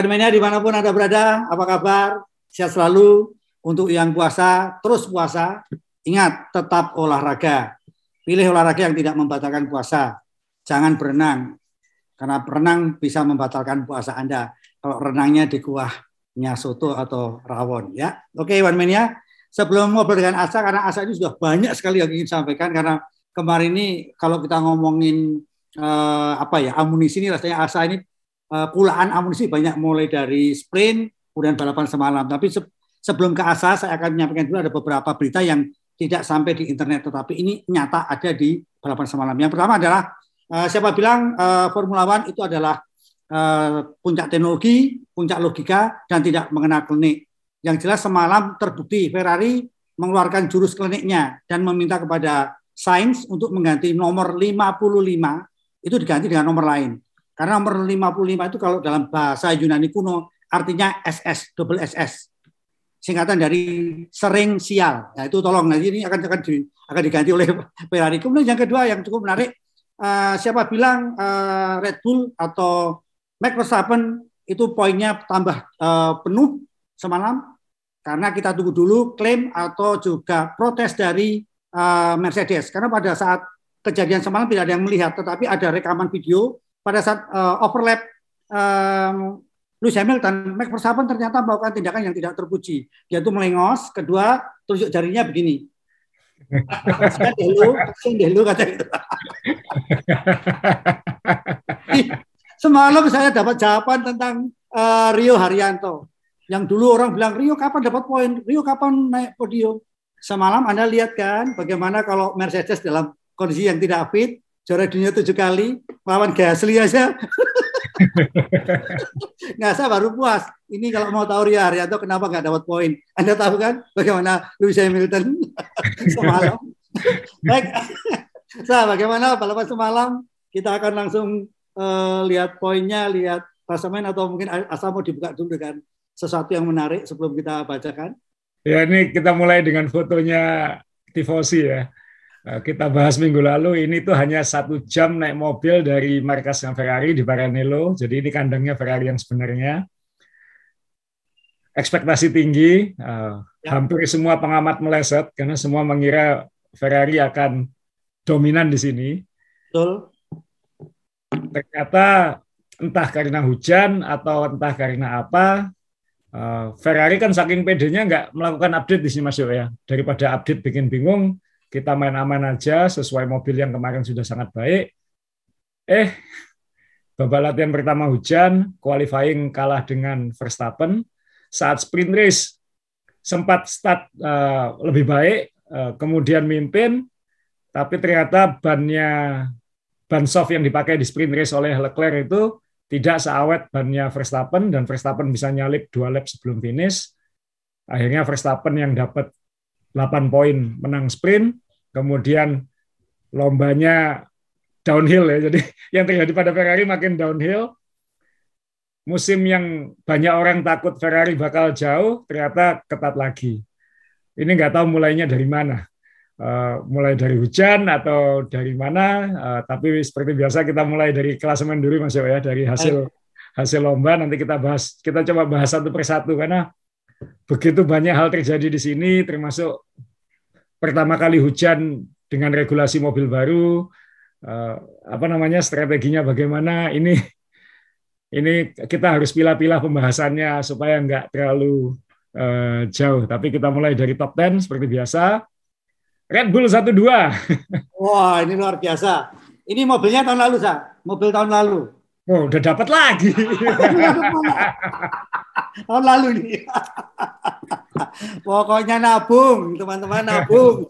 Ewan Mania di mana pun Anda berada, apa kabar? Sehat selalu. Untuk yang puasa, terus puasa. Ingat, tetap olahraga. Pilih olahraga yang tidak membatalkan puasa. Jangan berenang, karena berenang bisa membatalkan puasa Anda. Kalau renangnya di kuahnya soto atau rawon. ya. Oke, Iwan Mania. Sebelum ngobrol dengan Asa, karena Asa ini sudah banyak sekali yang ingin sampaikan, karena kemarin ini kalau kita ngomongin eh, apa ya amunisi ini rasanya Asa ini pulaan amunisi banyak mulai dari sprint kemudian balapan semalam. Tapi se sebelum ke asa saya akan menyampaikan dulu ada beberapa berita yang tidak sampai di internet tetapi ini nyata ada di balapan semalam. Yang pertama adalah uh, siapa bilang uh, Formula One itu adalah uh, puncak teknologi, puncak logika dan tidak mengenal klinik. Yang jelas semalam terbukti Ferrari mengeluarkan jurus kliniknya dan meminta kepada Sainz untuk mengganti nomor 55 itu diganti dengan nomor lain. Karena nomor 55 itu kalau dalam bahasa Yunani kuno artinya SS, double SS. Singkatan dari sering sial. Nah, itu tolong nanti ini akan akan, di, akan diganti oleh Ferrari. Kemudian yang kedua yang cukup menarik, uh, siapa bilang uh, Red Bull atau Max Verstappen itu poinnya tambah uh, penuh semalam karena kita tunggu dulu klaim atau juga protes dari uh, Mercedes karena pada saat kejadian semalam tidak ada yang melihat tetapi ada rekaman video pada saat uh, overlap um, Lewis Hamilton, Max Verstappen ternyata melakukan tindakan yang tidak terpuji. Dia itu melengos, kedua tunjuk jarinya begini. Semalam saya dapat jawaban tentang uh, Rio Haryanto. Yang dulu orang bilang, Rio kapan dapat poin? Rio kapan naik podium? Semalam Anda lihat kan bagaimana kalau Mercedes dalam kondisi yang tidak fit, juara dunia tujuh kali, lawan Gasly aja. nggak saya baru puas. Ini kalau mau tahu Ria Haryanto kenapa nggak dapat poin? Anda tahu kan bagaimana Lewis Hamilton semalam? Baik, saya bagaimana balapan semalam? Kita akan langsung uh, lihat poinnya, lihat klasemen atau mungkin asal mau dibuka dulu dengan sesuatu yang menarik sebelum kita bacakan. Ya ini kita mulai dengan fotonya Tifosi ya. Eh, kita bahas minggu lalu ini tuh hanya satu jam naik mobil dari markasnya Ferrari di Maranello. Jadi ini kandangnya Ferrari yang sebenarnya. Ekspektasi tinggi, uh, ya. hampir semua pengamat meleset karena semua mengira Ferrari akan dominan di sini. Betul. Ternyata entah karena hujan atau entah karena apa, uh, Ferrari kan saking pedenya nggak melakukan update di sini Mas Yo ya. Daripada update bikin bingung, kita main aman aja sesuai mobil yang kemarin sudah sangat baik. Eh, babak latihan pertama hujan, qualifying kalah dengan Verstappen. Saat sprint race sempat start uh, lebih baik, uh, kemudian mimpin, tapi ternyata bannya ban soft yang dipakai di sprint race oleh Leclerc itu tidak seawet bannya Verstappen dan Verstappen bisa nyalip dua lap sebelum finish. Akhirnya Verstappen yang dapat 8 poin menang sprint, kemudian lombanya downhill ya. Jadi yang terjadi pada Ferrari makin downhill. Musim yang banyak orang takut Ferrari bakal jauh, ternyata ketat lagi. Ini nggak tahu mulainya dari mana. Uh, mulai dari hujan atau dari mana, uh, tapi seperti biasa kita mulai dari klasemen dulu Mas ya, dari hasil hasil lomba nanti kita bahas, kita coba bahas satu persatu karena begitu banyak hal terjadi di sini, termasuk pertama kali hujan dengan regulasi mobil baru, uh, apa namanya strateginya bagaimana ini ini kita harus pilah-pilah pembahasannya supaya nggak terlalu uh, jauh. Tapi kita mulai dari top 10 seperti biasa. Red Bull 12. Wah, ini luar biasa. Ini mobilnya tahun lalu, Sa. Mobil tahun lalu. Oh, udah dapat lagi. tahun lalu nih. Pokoknya nabung, teman-teman nabung.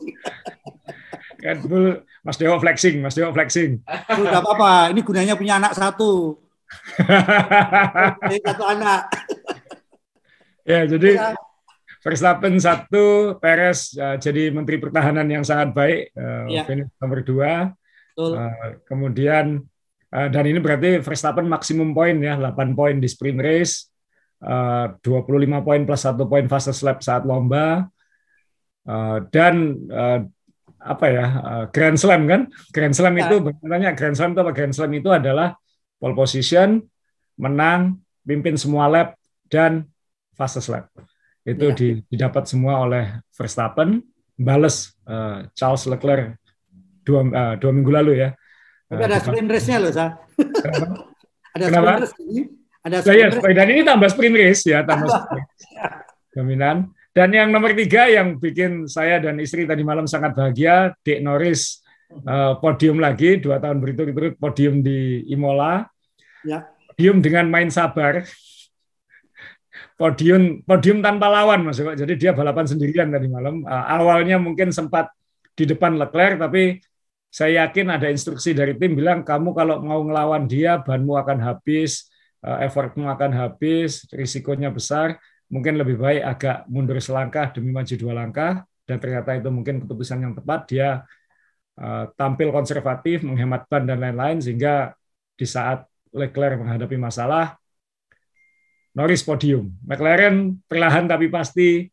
Red Bull, Mas Dewo flexing, Mas Dewo flexing. Sudah apa-apa, ini gunanya punya anak satu. satu anak. ya, jadi ya. Verstappen satu, Perez uh, jadi Menteri Pertahanan yang sangat baik, uh, ya. nomor dua. Uh, kemudian dan ini berarti Verstappen maksimum poin ya, 8 poin di sprint race, uh, 25 poin plus satu poin fastest lap saat lomba, uh, dan uh, apa ya uh, Grand Slam kan? Grand Slam itu ya. bertanya Grand Slam itu apa? Grand Slam itu adalah pole position, menang, pimpin semua lap dan fastest lap. Itu ya. didapat semua oleh Verstappen, bales uh, Charles Leclerc dua, uh, dua minggu lalu ya. Tapi ada sprint race-nya loh, Sa. ada Kenapa? sprint race ini. Ada sprint ya, race. Dan ini tambah sprint race ya, tambah sprint. Dominan. Dan yang nomor tiga yang bikin saya dan istri tadi malam sangat bahagia, Dick Norris uh, podium lagi dua tahun berturut-turut podium di Imola. Ya. Podium dengan main sabar. Podium podium tanpa lawan Mas Jadi dia balapan sendirian tadi malam. Uh, awalnya mungkin sempat di depan Leclerc tapi saya yakin ada instruksi dari tim bilang kamu kalau mau ngelawan dia banmu akan habis, uh, effortmu akan habis, risikonya besar. Mungkin lebih baik agak mundur selangkah demi maju dua langkah. Dan ternyata itu mungkin keputusan yang tepat. Dia uh, tampil konservatif menghemat ban dan lain-lain sehingga di saat Leclerc menghadapi masalah Norris podium. McLaren perlahan tapi pasti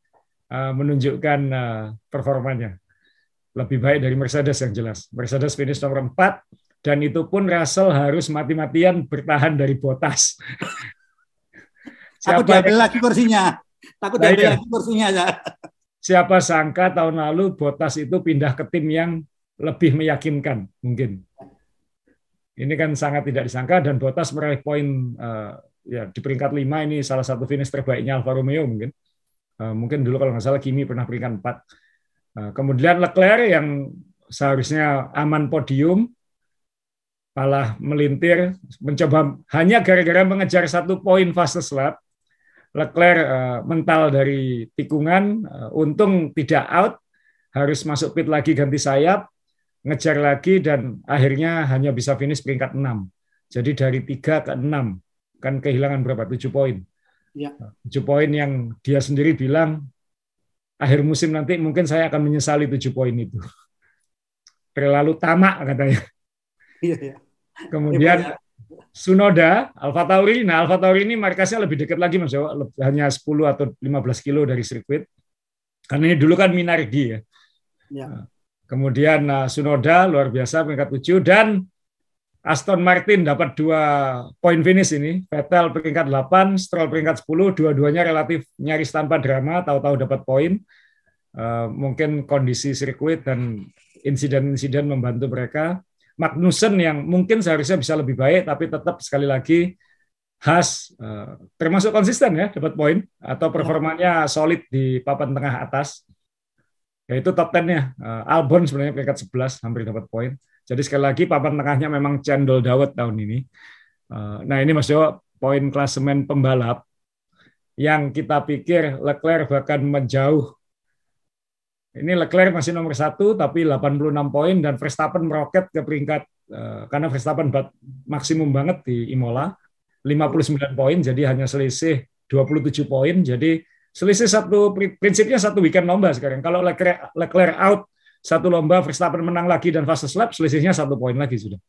uh, menunjukkan performanya lebih baik dari Mercedes yang jelas. Mercedes finish nomor 4 dan itu pun Russell harus mati-matian bertahan dari botas. Siapa Aku diambil lagi kursinya. Takut diambil lagi kursinya ya. Siapa sangka tahun lalu Botas itu pindah ke tim yang lebih meyakinkan mungkin. Ini kan sangat tidak disangka dan Botas meraih poin uh, ya di peringkat 5 ini salah satu finish terbaiknya Alfa Romeo mungkin. Uh, mungkin dulu kalau nggak salah Kimi pernah peringkat 4 kemudian Leclerc yang seharusnya aman podium malah melintir mencoba hanya gara-gara mengejar satu poin fastest lap Leclerc uh, mental dari tikungan, uh, untung tidak out, harus masuk pit lagi ganti sayap, ngejar lagi dan akhirnya hanya bisa finish peringkat 6. Jadi dari 3 ke 6 kan kehilangan berapa? 7 poin. Ya. 7 poin yang dia sendiri bilang akhir musim nanti mungkin saya akan menyesali 7 poin itu. Terlalu tamak katanya. Iya, iya. Kemudian ya, Sunoda, Alfa Tauri. Nah, Alfa Tauri ini markasnya lebih dekat lagi Mas Jawa, hanya 10 atau 15 kilo dari sirkuit. Karena ini dulu kan Minardi ya. ya. Kemudian nah, Sunoda luar biasa peringkat 7 dan Aston Martin dapat dua poin finish ini. Vettel peringkat 8, Stroll peringkat 10, dua-duanya relatif nyaris tanpa drama, tahu-tahu dapat poin. Uh, mungkin kondisi sirkuit dan insiden-insiden membantu mereka. Magnussen yang mungkin seharusnya bisa lebih baik, tapi tetap sekali lagi khas eh, termasuk konsisten ya dapat poin atau performanya solid di papan tengah atas yaitu top 10-nya eh, Albon sebenarnya peringkat 11 hampir dapat poin jadi sekali lagi papan tengahnya memang cendol dawet tahun ini eh, nah ini Mas Jo poin klasemen pembalap yang kita pikir Leclerc bahkan menjauh ini Leclerc masih nomor satu, tapi 86 poin dan Verstappen meroket ke peringkat uh, karena Verstappen maksimum banget di Imola, 59 poin, jadi hanya selisih 27 poin. Jadi selisih satu prinsipnya satu weekend lomba sekarang. Kalau Leclerc, Leclerc out satu lomba, Verstappen menang lagi dan fast lap, selisihnya satu poin lagi sudah.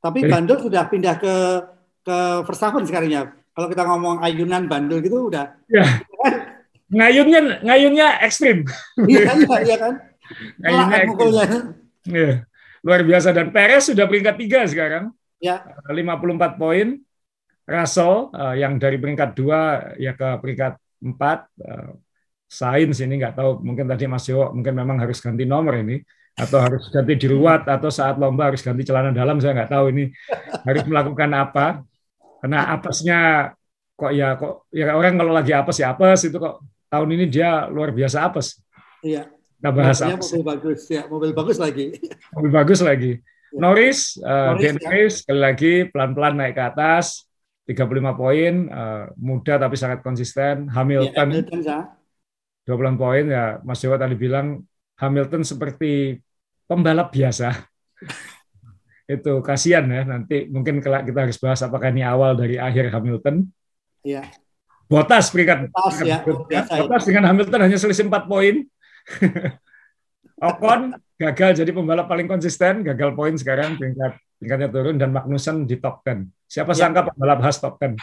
Tapi Bandel sudah pindah ke ke Verstappen sekarang ya. Kalau kita ngomong ayunan bandel gitu udah. Ya ngayunnya ngayunnya ekstrim. Iya, iya, iya kan. ngayunnya ekstrim. Iya. Luar biasa dan Perez sudah peringkat tiga sekarang. Ya. 54 poin. Russell uh, yang dari peringkat dua ya ke peringkat empat. Uh, Sains ini nggak tahu mungkin tadi Mas Yo mungkin memang harus ganti nomor ini atau harus ganti diruat atau saat lomba harus ganti celana dalam saya nggak tahu ini harus melakukan apa karena apesnya kok ya kok ya orang kalau lagi apes ya apes itu kok tahun ini dia luar biasa apes. Iya. Kita bahas mobil bagus ya, mobil bagus lagi. Mobil bagus lagi. Ya. Norris, uh, Norris, ya. sekali lagi pelan-pelan naik ke atas, 35 poin, uh, muda tapi sangat konsisten. Hamilton, ya, Hamilton ya. 20 poin ya, Mas Jawa tadi bilang Hamilton seperti pembalap biasa. itu kasihan ya nanti mungkin kita harus bahas apakah ini awal dari akhir Hamilton. Iya. Botas peringkat, Botas, ya, Botas dengan Hamilton hanya selisih 4 poin. Ocon gagal jadi pembalap paling konsisten, gagal poin sekarang peringkat tingkatnya turun dan Magnussen di top 10. Siapa ya. sangka pembalap khas top 10.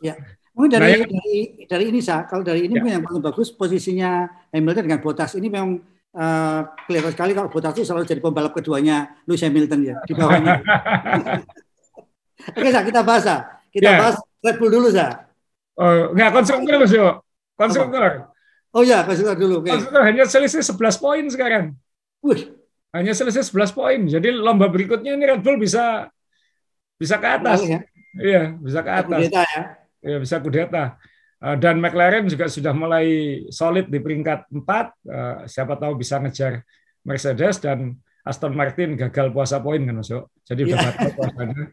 Ya. Mungkin dari, nah, dari dari ini sah, kalau dari ini ya. yang paling bagus posisinya Hamilton dengan Bottas ini memang uh, kelihatan sekali kalau Bottas itu selalu jadi pembalap keduanya Lewis Hamilton ya di bawahnya. Oke, sah, kita bahas. Sah. Kita ya. bahas Red Bull dulu, Sa. Oh, enggak konstruktor, Mas Yo. Konstruktor. Oh ya, konstruktor dulu. Okay. Konstruktor hanya selisih 11 poin sekarang. Wih. Hanya selisih 11 poin. Jadi lomba berikutnya ini Red Bull bisa bisa ke atas. Ya? Iya, bisa ke atas. Ya. Iya, bisa kudeta. Eh, dan McLaren juga sudah mulai solid di peringkat 4. Eh, siapa tahu bisa ngejar Mercedes dan Aston Martin gagal puasa poin kan Mas Jadi udah yeah. batal puasanya.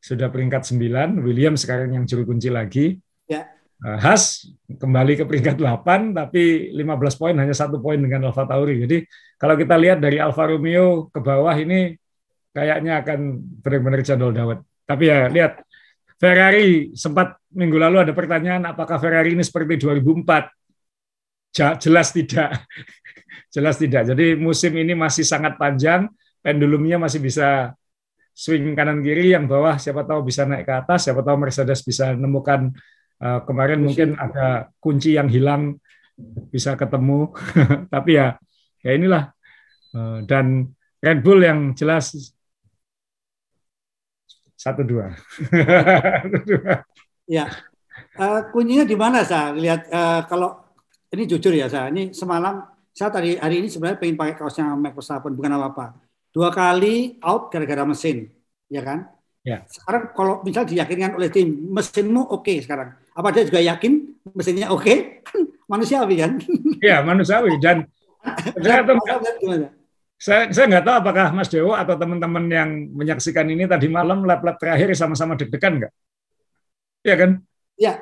Sudah peringkat 9, William sekarang yang juru kunci lagi. Ya. Yeah. Haas kembali ke peringkat 8, tapi 15 poin hanya satu poin dengan Alfa Tauri. Jadi kalau kita lihat dari Alfa Romeo ke bawah ini kayaknya akan benar-benar jadol dawet. Tapi ya lihat Ferrari sempat minggu lalu ada pertanyaan apakah Ferrari ini seperti 2004? Jelas tidak. Jelas tidak. Jadi musim ini masih sangat panjang, pendulumnya masih bisa swing kanan kiri yang bawah siapa tahu bisa naik ke atas, siapa tahu Mercedes bisa menemukan uh, kemarin mungkin ada kunci yang hilang bisa ketemu. Tapi ya ya inilah uh, dan Red Bull yang jelas satu dua. ya, uh, kuncinya di mana saya lihat uh, kalau ini jujur ya saya ini semalam saya tadi hari ini sebenarnya pengen pakai kaosnya Max Verstappen bukan apa apa. Dua kali out gara-gara mesin, ya kan? Ya. Sekarang kalau misal diyakinkan oleh tim mesinmu oke okay sekarang, apa dia juga yakin mesinnya oke? Okay? Manusiawi kan? Iya manusiawi dan saya saya nggak tahu apakah Mas Dewo atau teman-teman yang menyaksikan ini tadi malam lap-lap terakhir sama-sama deg-degan nggak? Iya kan? Iya.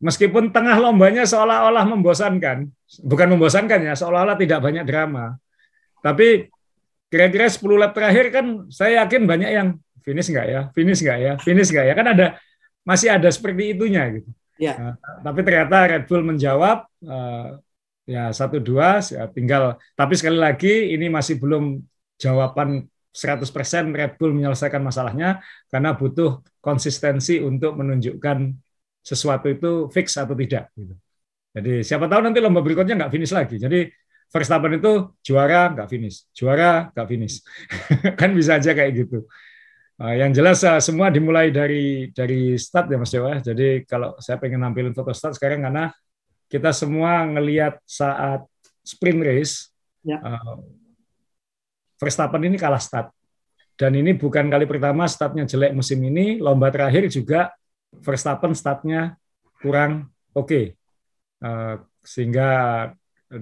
Meskipun tengah lombanya seolah-olah membosankan, bukan membosankan ya, seolah-olah tidak banyak drama. Tapi kira-kira 10 lap terakhir kan saya yakin banyak yang finish nggak ya, finish nggak ya, finish nggak ya, kan ada masih ada seperti itunya gitu. Ya. Nah, tapi ternyata Red Bull menjawab, uh, ya satu dua ya tinggal tapi sekali lagi ini masih belum jawaban 100% Red Bull menyelesaikan masalahnya karena butuh konsistensi untuk menunjukkan sesuatu itu fix atau tidak gitu. Jadi siapa tahu nanti lomba berikutnya nggak finish lagi. Jadi Verstappen itu juara nggak finish, juara nggak finish, kan bisa aja kayak gitu. Uh, yang jelas uh, semua dimulai dari dari start ya Mas Dewa. Jadi kalau saya pengen nampilin foto start sekarang karena kita semua ngelihat saat sprint race, ya. uh, Verstappen ini kalah start. Dan ini bukan kali pertama startnya jelek musim ini, lomba terakhir juga Verstappen startnya kurang oke. Okay. Uh, sehingga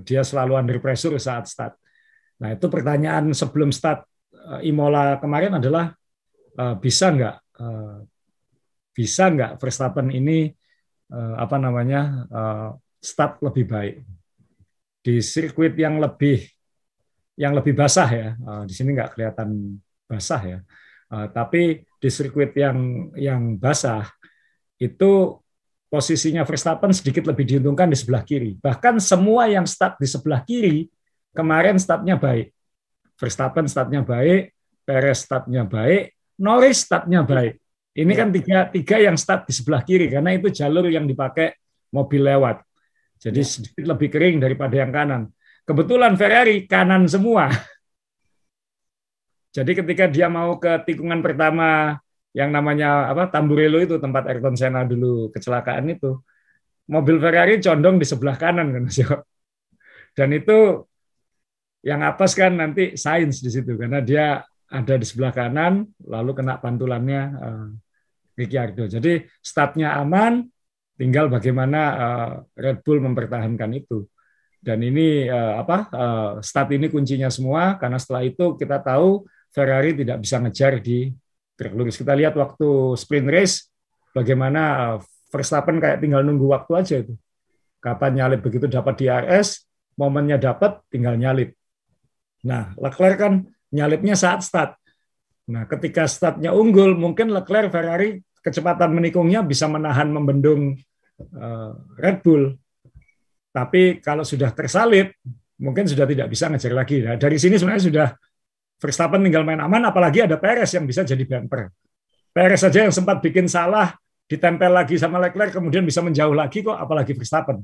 dia selalu under pressure saat start. Nah itu pertanyaan sebelum start uh, Imola kemarin adalah uh, bisa nggak uh, bisa nggak Verstappen ini uh, apa namanya uh, start lebih baik. Di sirkuit yang lebih yang lebih basah ya. Uh, di sini nggak kelihatan basah ya. Uh, tapi di sirkuit yang yang basah itu posisinya Verstappen sedikit lebih diuntungkan di sebelah kiri. Bahkan semua yang start di sebelah kiri kemarin startnya baik. Verstappen startnya baik Perez startnya baik Norris startnya baik. Ini kan tiga tiga yang start di sebelah kiri karena itu jalur yang dipakai mobil lewat jadi ya. sedikit lebih kering daripada yang kanan. Kebetulan Ferrari kanan semua. Jadi ketika dia mau ke tikungan pertama yang namanya apa Tamburello itu tempat Ayrton Senna dulu kecelakaan itu, mobil Ferrari condong di sebelah kanan kan Dan itu yang atas kan nanti Sains di situ karena dia ada di sebelah kanan lalu kena pantulannya uh, Ricciardo. Jadi startnya aman, Tinggal bagaimana uh, Red Bull mempertahankan itu. Dan ini uh, apa uh, start ini kuncinya semua karena setelah itu kita tahu Ferrari tidak bisa ngejar di track lurus. Kita lihat waktu sprint race bagaimana Verstappen kayak tinggal nunggu waktu aja itu. Kapan nyalip begitu dapat DRS, momennya dapat tinggal nyalip. Nah, Leclerc kan nyalipnya saat start. Nah, ketika startnya unggul, mungkin Leclerc Ferrari kecepatan menikungnya bisa menahan membendung Red Bull. Tapi kalau sudah tersalip, mungkin sudah tidak bisa ngejar lagi. Nah, dari sini sebenarnya sudah Verstappen tinggal main aman, apalagi ada Perez yang bisa jadi bumper. Perez saja yang sempat bikin salah, ditempel lagi sama Leclerc, kemudian bisa menjauh lagi kok, apalagi Verstappen.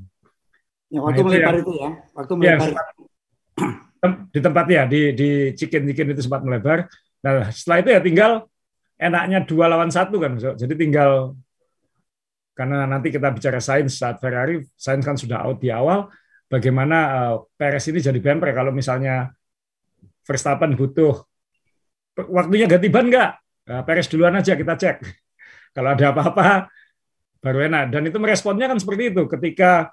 Ya, waktu nah, melebar itu ya, waktu ya, melebar. Ya, di tempat ya, di, di Cikin-Cikin itu sempat melebar. Nah, setelah itu ya tinggal enaknya dua lawan satu kan, jadi tinggal karena nanti kita bicara sains saat Ferrari, sains kan sudah out di awal, bagaimana uh, Perez ini jadi bumper kalau misalnya Verstappen butuh waktunya ganti ban nggak? Nah, Perez duluan aja kita cek. Kalau ada apa-apa baru enak. Dan itu meresponnya kan seperti itu. Ketika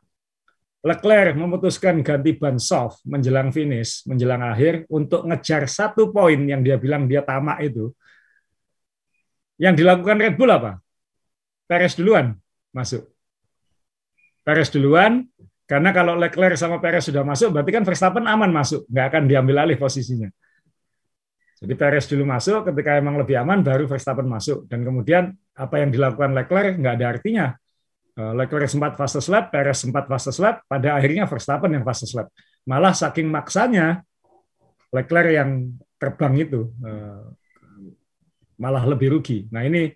Leclerc memutuskan ganti ban soft menjelang finish, menjelang akhir untuk ngejar satu poin yang dia bilang dia tamak itu. Yang dilakukan Red Bull apa? Perez duluan masuk. Perez duluan, karena kalau Leclerc sama Perez sudah masuk, berarti kan Verstappen aman masuk, nggak akan diambil alih posisinya. Jadi Perez dulu masuk, ketika emang lebih aman, baru Verstappen masuk. Dan kemudian apa yang dilakukan Leclerc nggak ada artinya. Eh, Leclerc sempat fastest lap, Perez sempat fastest lap, pada akhirnya Verstappen yang fastest lap. Malah saking maksanya, Leclerc yang terbang itu eh, malah lebih rugi. Nah ini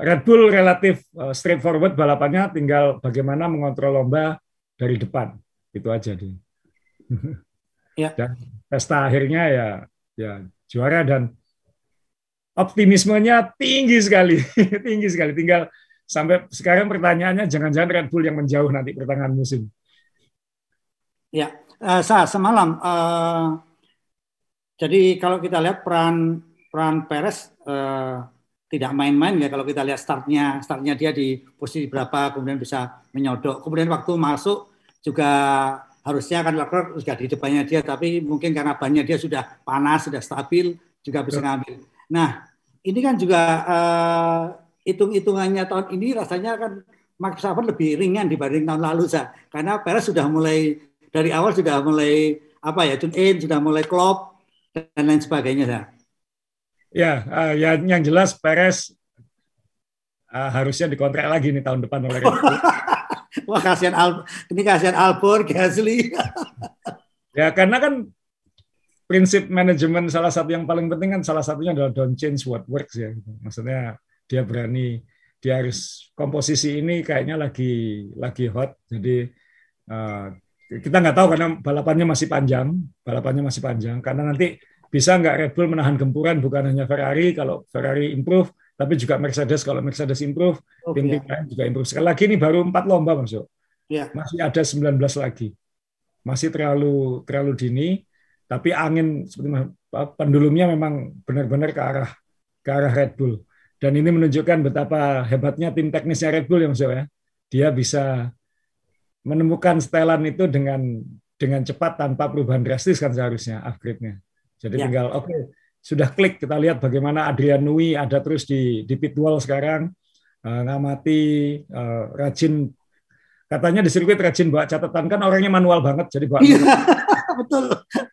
Red Bull relatif uh, straightforward balapannya, tinggal bagaimana mengontrol lomba dari depan. Itu aja dia. Ya. Dan pesta akhirnya ya ya juara dan optimismenya tinggi sekali, tinggi sekali. Tinggal sampai sekarang pertanyaannya jangan-jangan Red Bull yang menjauh nanti pertengahan musim. Ya, uh, saya semalam. Uh, jadi kalau kita lihat peran peran Perez uh, tidak main-main ya kalau kita lihat startnya startnya dia di posisi berapa kemudian bisa menyodok. Kemudian waktu masuk juga harusnya kan Leclerc juga di depannya dia tapi mungkin karena bannya dia sudah panas sudah stabil juga bisa ngambil. Nah ini kan juga uh, hitung-hitungannya tahun ini rasanya kan Max Verstappen lebih ringan dibanding tahun lalu sah karena Perez sudah mulai dari awal sudah mulai apa ya tune in sudah mulai klop dan lain sebagainya sah Ya, uh, ya yang jelas Perez uh, harusnya dikontrak lagi nih tahun depan oleh Red Bull. Wah kasihan Al, ini kasihan Albon, Gasly. ya karena kan prinsip manajemen salah satu yang paling penting kan salah satunya adalah don't change what works ya. Maksudnya dia berani dia harus komposisi ini kayaknya lagi lagi hot jadi uh, kita nggak tahu karena balapannya masih panjang balapannya masih panjang karena nanti bisa nggak Red Bull menahan gempuran bukan hanya Ferrari kalau Ferrari improve tapi juga Mercedes kalau Mercedes improve oh, tim-tim ya. lain juga improve. Sekali lagi ini baru empat lomba masuk ya. masih ada 19 lagi. Masih terlalu terlalu dini tapi angin seperti pendulumnya memang benar-benar ke arah ke arah Red Bull. Dan ini menunjukkan betapa hebatnya tim teknisnya Red Bull ya Mas ya. Dia bisa menemukan setelan itu dengan dengan cepat tanpa perubahan drastis kan seharusnya upgrade-nya jadi ya. tinggal oke okay, sudah klik kita lihat bagaimana Adrian Nui ada terus di di pitwall sekarang. Uh, ngamati uh, rajin. Katanya di sirkuit rajin bawa catatan. Kan orangnya manual banget jadi bawa iya, betul.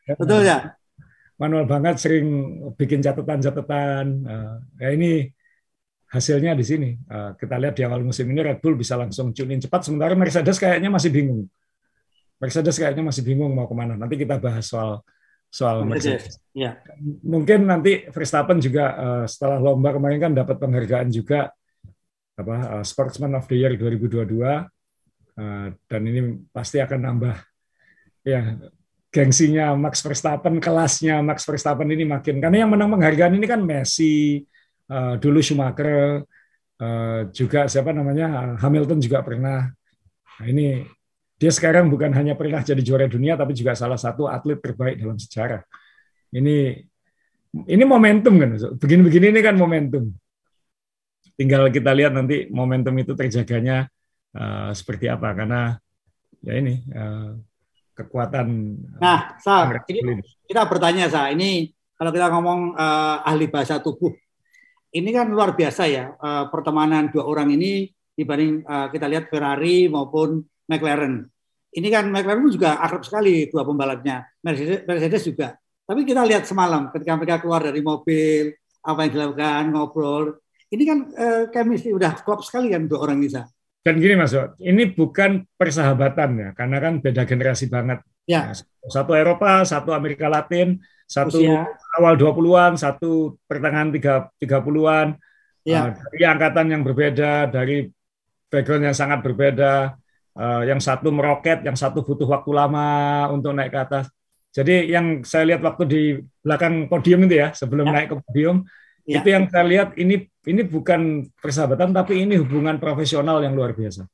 Ya, betul ya. Manual banget sering bikin catatan-catatan. Uh, ya ini hasilnya di sini. Uh, kita lihat di awal musim ini Red Bull bisa langsung tune in cepat. Sementara Mercedes kayaknya masih bingung. Mercedes kayaknya masih bingung mau ke mana. Nanti kita bahas soal soal Mercedes. Ya. Mungkin nanti Verstappen juga uh, setelah lomba kemarin kan dapat penghargaan juga apa uh, Sportsman of the Year 2022 uh, eh, dan ini pasti akan nambah ya gengsinya Max Verstappen, kelasnya Max Verstappen ini makin karena yang menang penghargaan ini kan Messi, uh, dulu Schumacher, uh, juga siapa namanya Hamilton juga pernah. Nah, ini dia sekarang bukan hanya pernah jadi juara dunia, tapi juga salah satu atlet terbaik dalam sejarah. Ini ini momentum kan, begini-begini ini kan momentum. Tinggal kita lihat nanti momentum itu terjaganya uh, seperti apa, karena ya ini uh, kekuatan. Nah, Sa, ini kita bertanya Sa, ini kalau kita ngomong uh, ahli bahasa tubuh, ini kan luar biasa ya uh, pertemanan dua orang ini dibanding uh, kita lihat Ferrari maupun McLaren. Ini kan McLaren juga akrab sekali dua pembalapnya. Mercedes, Mercedes juga. Tapi kita lihat semalam ketika mereka keluar dari mobil, apa yang dilakukan, ngobrol. Ini kan eh, chemistry udah klop sekali kan dua orang bisa. Dan gini Mas, ini bukan persahabatan ya, karena kan beda generasi banget. Ya. Nah, satu Eropa, satu Amerika Latin, satu Usia. awal 20-an, satu pertengahan 30-an. Ya. Uh, dari angkatan yang berbeda, dari background yang sangat berbeda uh, yang satu meroket, yang satu butuh waktu lama untuk naik ke atas. Jadi yang saya lihat waktu di belakang podium itu ya, sebelum ya. naik ke podium, ya. itu yang saya lihat ini ini bukan persahabatan tapi ini hubungan profesional yang luar biasa.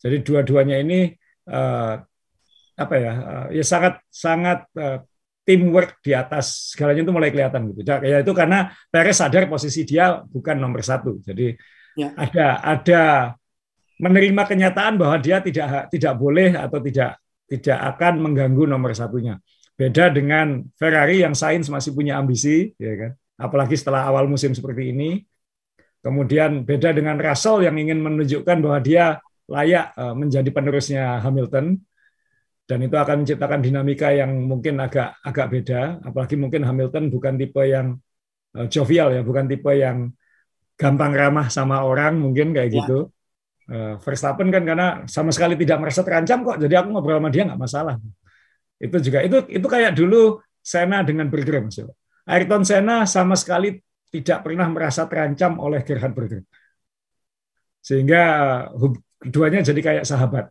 Jadi dua-duanya ini uh, apa ya? Uh, ya sangat sangat uh, teamwork di atas segalanya itu mulai kelihatan gitu. Ya itu karena Perez sadar posisi dia bukan nomor satu. Jadi ya. ada ada menerima kenyataan bahwa dia tidak tidak boleh atau tidak tidak akan mengganggu nomor satunya. Beda dengan Ferrari yang Sainz masih punya ambisi, ya kan? Apalagi setelah awal musim seperti ini. Kemudian beda dengan Russell yang ingin menunjukkan bahwa dia layak eh, menjadi penerusnya Hamilton dan itu akan menciptakan dinamika yang mungkin agak agak beda. Apalagi mungkin Hamilton bukan tipe yang eh, jovial ya, bukan tipe yang gampang ramah sama orang mungkin kayak ya. gitu. Uh, Verstappen kan karena sama sekali tidak merasa terancam kok, jadi aku ngobrol sama dia nggak masalah. Itu juga itu itu kayak dulu Senna dengan Berger Mas. Ayrton Senna sama sekali tidak pernah merasa terancam oleh Gerhard Berger. Sehingga keduanya jadi kayak sahabat.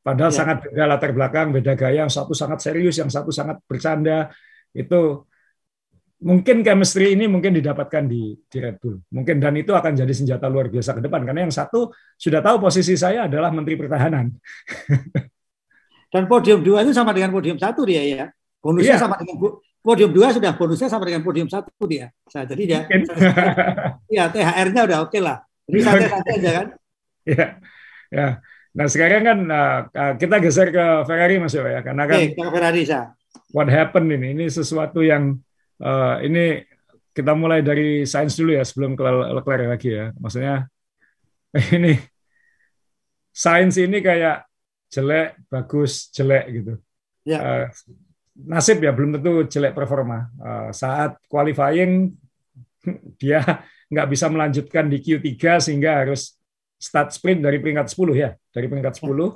Padahal ya. sangat beda latar belakang, beda gaya, yang satu sangat serius, yang satu sangat bercanda. Itu mungkin chemistry ini mungkin didapatkan di, di Red Bull. Mungkin dan itu akan jadi senjata luar biasa ke depan karena yang satu sudah tahu posisi saya adalah Menteri Pertahanan. Dan podium dua itu sama dengan podium satu dia ya. Bonusnya yeah. sama dengan podium dua sudah bonusnya sama dengan podium satu dia. Nah, jadi dia, ya THR-nya udah oke okay lah. Jadi santai-santai aja kan. Ya, ya. Nah sekarang kan uh, kita geser ke Ferrari Mas ya, karena kan. Oke, ke Ferrari saya. What happened ini? Ini sesuatu yang uh, ini kita mulai dari sains dulu ya sebelum ke Leclerc lagi ya. Maksudnya ini sains ini kayak jelek, bagus, jelek gitu. Ya. Uh, nasib ya belum tentu jelek performa. Uh, saat qualifying dia nggak bisa melanjutkan di Q3 sehingga harus start sprint dari peringkat 10 ya, dari peringkat 10. Ya.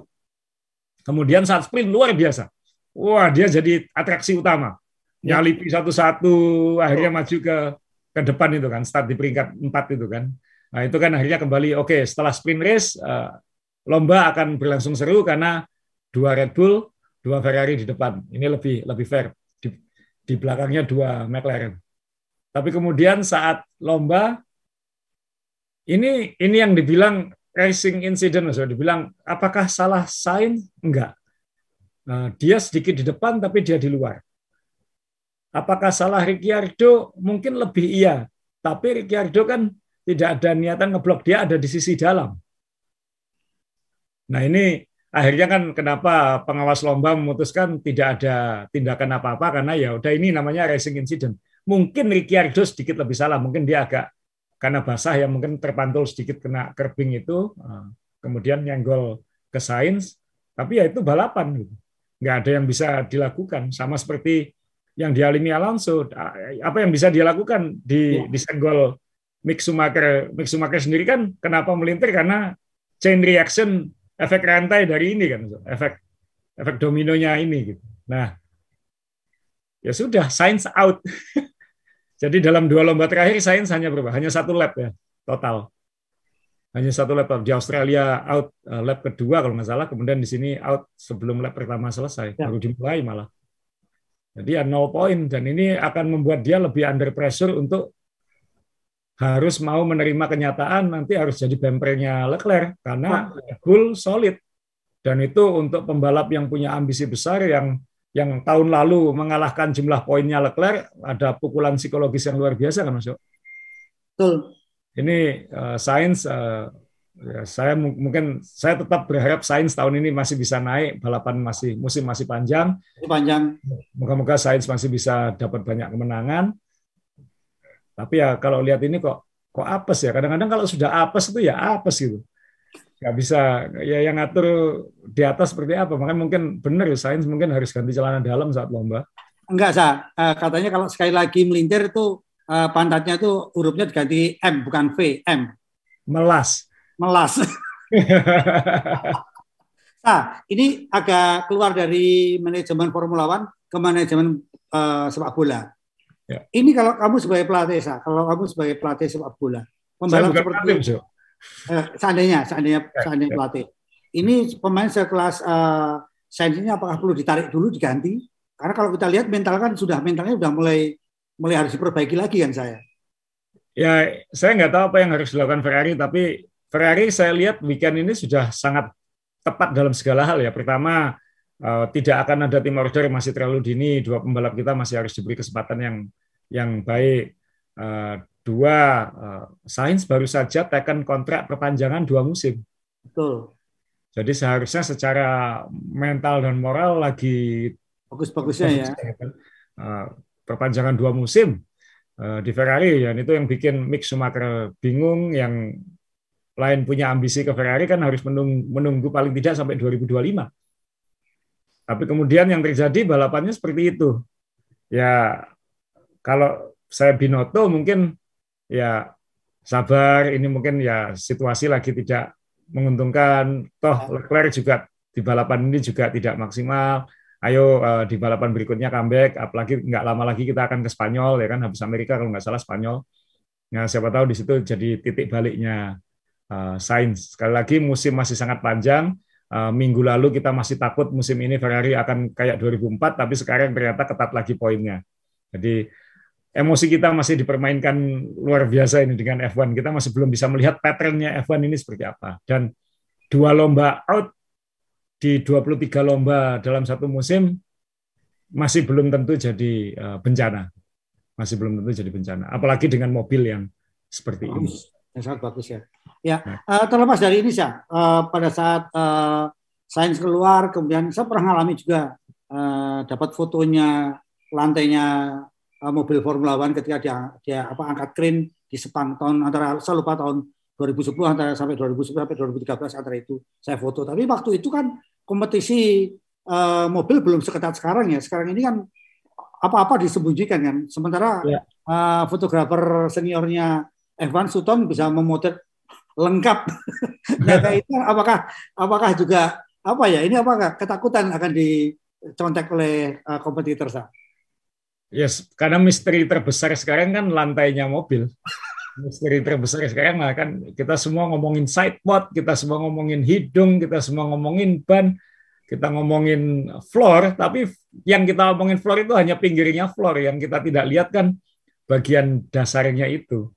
Kemudian saat sprint luar biasa. Wah, dia jadi atraksi utama. Nyalipi satu-satu akhirnya maju ke ke depan itu kan start di peringkat empat itu kan. Nah itu kan akhirnya kembali oke okay, setelah sprint race uh, lomba akan berlangsung seru karena dua Red Bull dua Ferrari di depan. Ini lebih lebih fair. Di, di belakangnya dua McLaren. Tapi kemudian saat lomba ini ini yang dibilang racing incident maksudnya dibilang apakah salah sign? Enggak. Nah, dia sedikit di depan tapi dia di luar Apakah salah Ricciardo? Mungkin lebih iya. Tapi Ricciardo kan tidak ada niatan ngeblok dia ada di sisi dalam. Nah ini akhirnya kan kenapa pengawas lomba memutuskan tidak ada tindakan apa-apa karena ya udah ini namanya racing incident. Mungkin Ricciardo sedikit lebih salah, mungkin dia agak karena basah ya mungkin terpantul sedikit kena kerbing itu, eh, kemudian nyenggol ke Sains, tapi ya itu balapan gitu. Nggak ada yang bisa dilakukan sama seperti yang dialami Alonso apa yang bisa dia lakukan di ya. disenggol Mick Schumacher. Mick Schumacher sendiri kan kenapa melintir? Karena chain reaction efek rantai dari ini kan efek efek dominonya ini gitu. Nah ya sudah science out. Jadi dalam dua lomba terakhir science hanya berapa hanya satu lap ya total. Hanya satu lap di Australia out eh, lap kedua kalau nggak salah. Kemudian di sini out sebelum lap pertama selesai. Ya. baru dimulai malah jadi ya nol poin dan ini akan membuat dia lebih under pressure untuk harus mau menerima kenyataan nanti harus jadi bempernya Leclerc karena Bull solid. Dan itu untuk pembalap yang punya ambisi besar yang yang tahun lalu mengalahkan jumlah poinnya Leclerc ada pukulan psikologis yang luar biasa kan Mas Betul. Ini uh, Sains uh, Ya, saya mungkin saya tetap berharap sains tahun ini masih bisa naik, balapan masih musim masih panjang. Panjang. Moga-moga sains masih bisa dapat banyak kemenangan. Tapi ya kalau lihat ini kok kok apes ya. Kadang-kadang kalau sudah apes itu ya apes gitu. Nggak bisa ya yang ngatur di atas seperti apa. Makanya mungkin benar ya sains mungkin harus ganti celana dalam saat lomba. Enggak, Sa. Uh, katanya kalau sekali lagi melintir itu uh, pantatnya itu hurufnya diganti M bukan V, M. Melas melas. nah, ini agak keluar dari manajemen Formula One ke manajemen uh, sepak bola. Ya. Ini kalau kamu sebagai pelatih, Sa, kalau kamu sebagai pelatih sepak bola, pembalap seperti pelatih, eh, seandainya, seandainya, ya, seandainya ya. pelatih, ini pemain sekelas uh, Sainz ini apakah perlu ditarik dulu diganti? Karena kalau kita lihat mental kan sudah mentalnya sudah mulai mulai harus diperbaiki lagi kan saya. Ya, saya nggak tahu apa yang harus dilakukan Ferrari, tapi Ferrari saya lihat weekend ini sudah sangat tepat dalam segala hal ya. Pertama, uh, tidak akan ada tim order masih terlalu dini. Dua pembalap kita masih harus diberi kesempatan yang yang baik. Uh, dua, uh, Sainz baru saja tekan kontrak perpanjangan dua musim. Betul. Jadi seharusnya secara mental dan moral lagi bagus-bagusnya ya. Uh, perpanjangan dua musim Eh, di Ferrari dan itu yang bikin Mick Schumacher bingung yang lain punya ambisi ke Ferrari kan harus menunggu, menunggu paling tidak sampai 2025. Tapi kemudian yang terjadi balapannya seperti itu. Ya kalau saya Binoto mungkin ya sabar ini mungkin ya situasi lagi tidak menguntungkan toh Leclerc juga di balapan ini juga tidak maksimal ayo uh, di balapan berikutnya comeback, apalagi nggak lama lagi kita akan ke Spanyol ya kan, habis Amerika kalau nggak salah Spanyol. Nah siapa tahu di situ jadi titik baliknya uh, Sainz. Sekali lagi musim masih sangat panjang. Uh, minggu lalu kita masih takut musim ini Ferrari akan kayak 2004, tapi sekarang ternyata ketat lagi poinnya. Jadi emosi kita masih dipermainkan luar biasa ini dengan F1. Kita masih belum bisa melihat patternnya F1 ini seperti apa. Dan dua lomba out di 23 lomba dalam satu musim masih belum tentu jadi uh, bencana. Masih belum tentu jadi bencana. Apalagi dengan mobil yang seperti ini. Yang sangat bagus ya. Ya, uh, terlepas dari ini sih, uh, pada saat uh, sains keluar, kemudian saya pernah mengalami juga uh, dapat fotonya lantainya uh, mobil Formula One ketika dia dia apa angkat krin di Sepang tahun antara saya lupa tahun 2010 antara sampai 2010 sampai 2013 antara itu saya foto. Tapi waktu itu kan kompetisi uh, mobil belum seketat sekarang ya. Sekarang ini kan apa-apa disembunyikan kan. Sementara ya. uh, fotografer seniornya Evan Sutton bisa memotret lengkap. nah, itu apakah apakah juga apa ya? Ini apakah ketakutan akan dicontek oleh uh, kompetitor saya? Yes, karena misteri terbesar sekarang kan lantainya mobil. misteri terbesar sekarang lah kan kita semua ngomongin sidepod, kita semua ngomongin hidung, kita semua ngomongin ban, kita ngomongin floor, tapi yang kita ngomongin floor itu hanya pinggirnya floor, yang kita tidak lihat kan bagian dasarnya itu.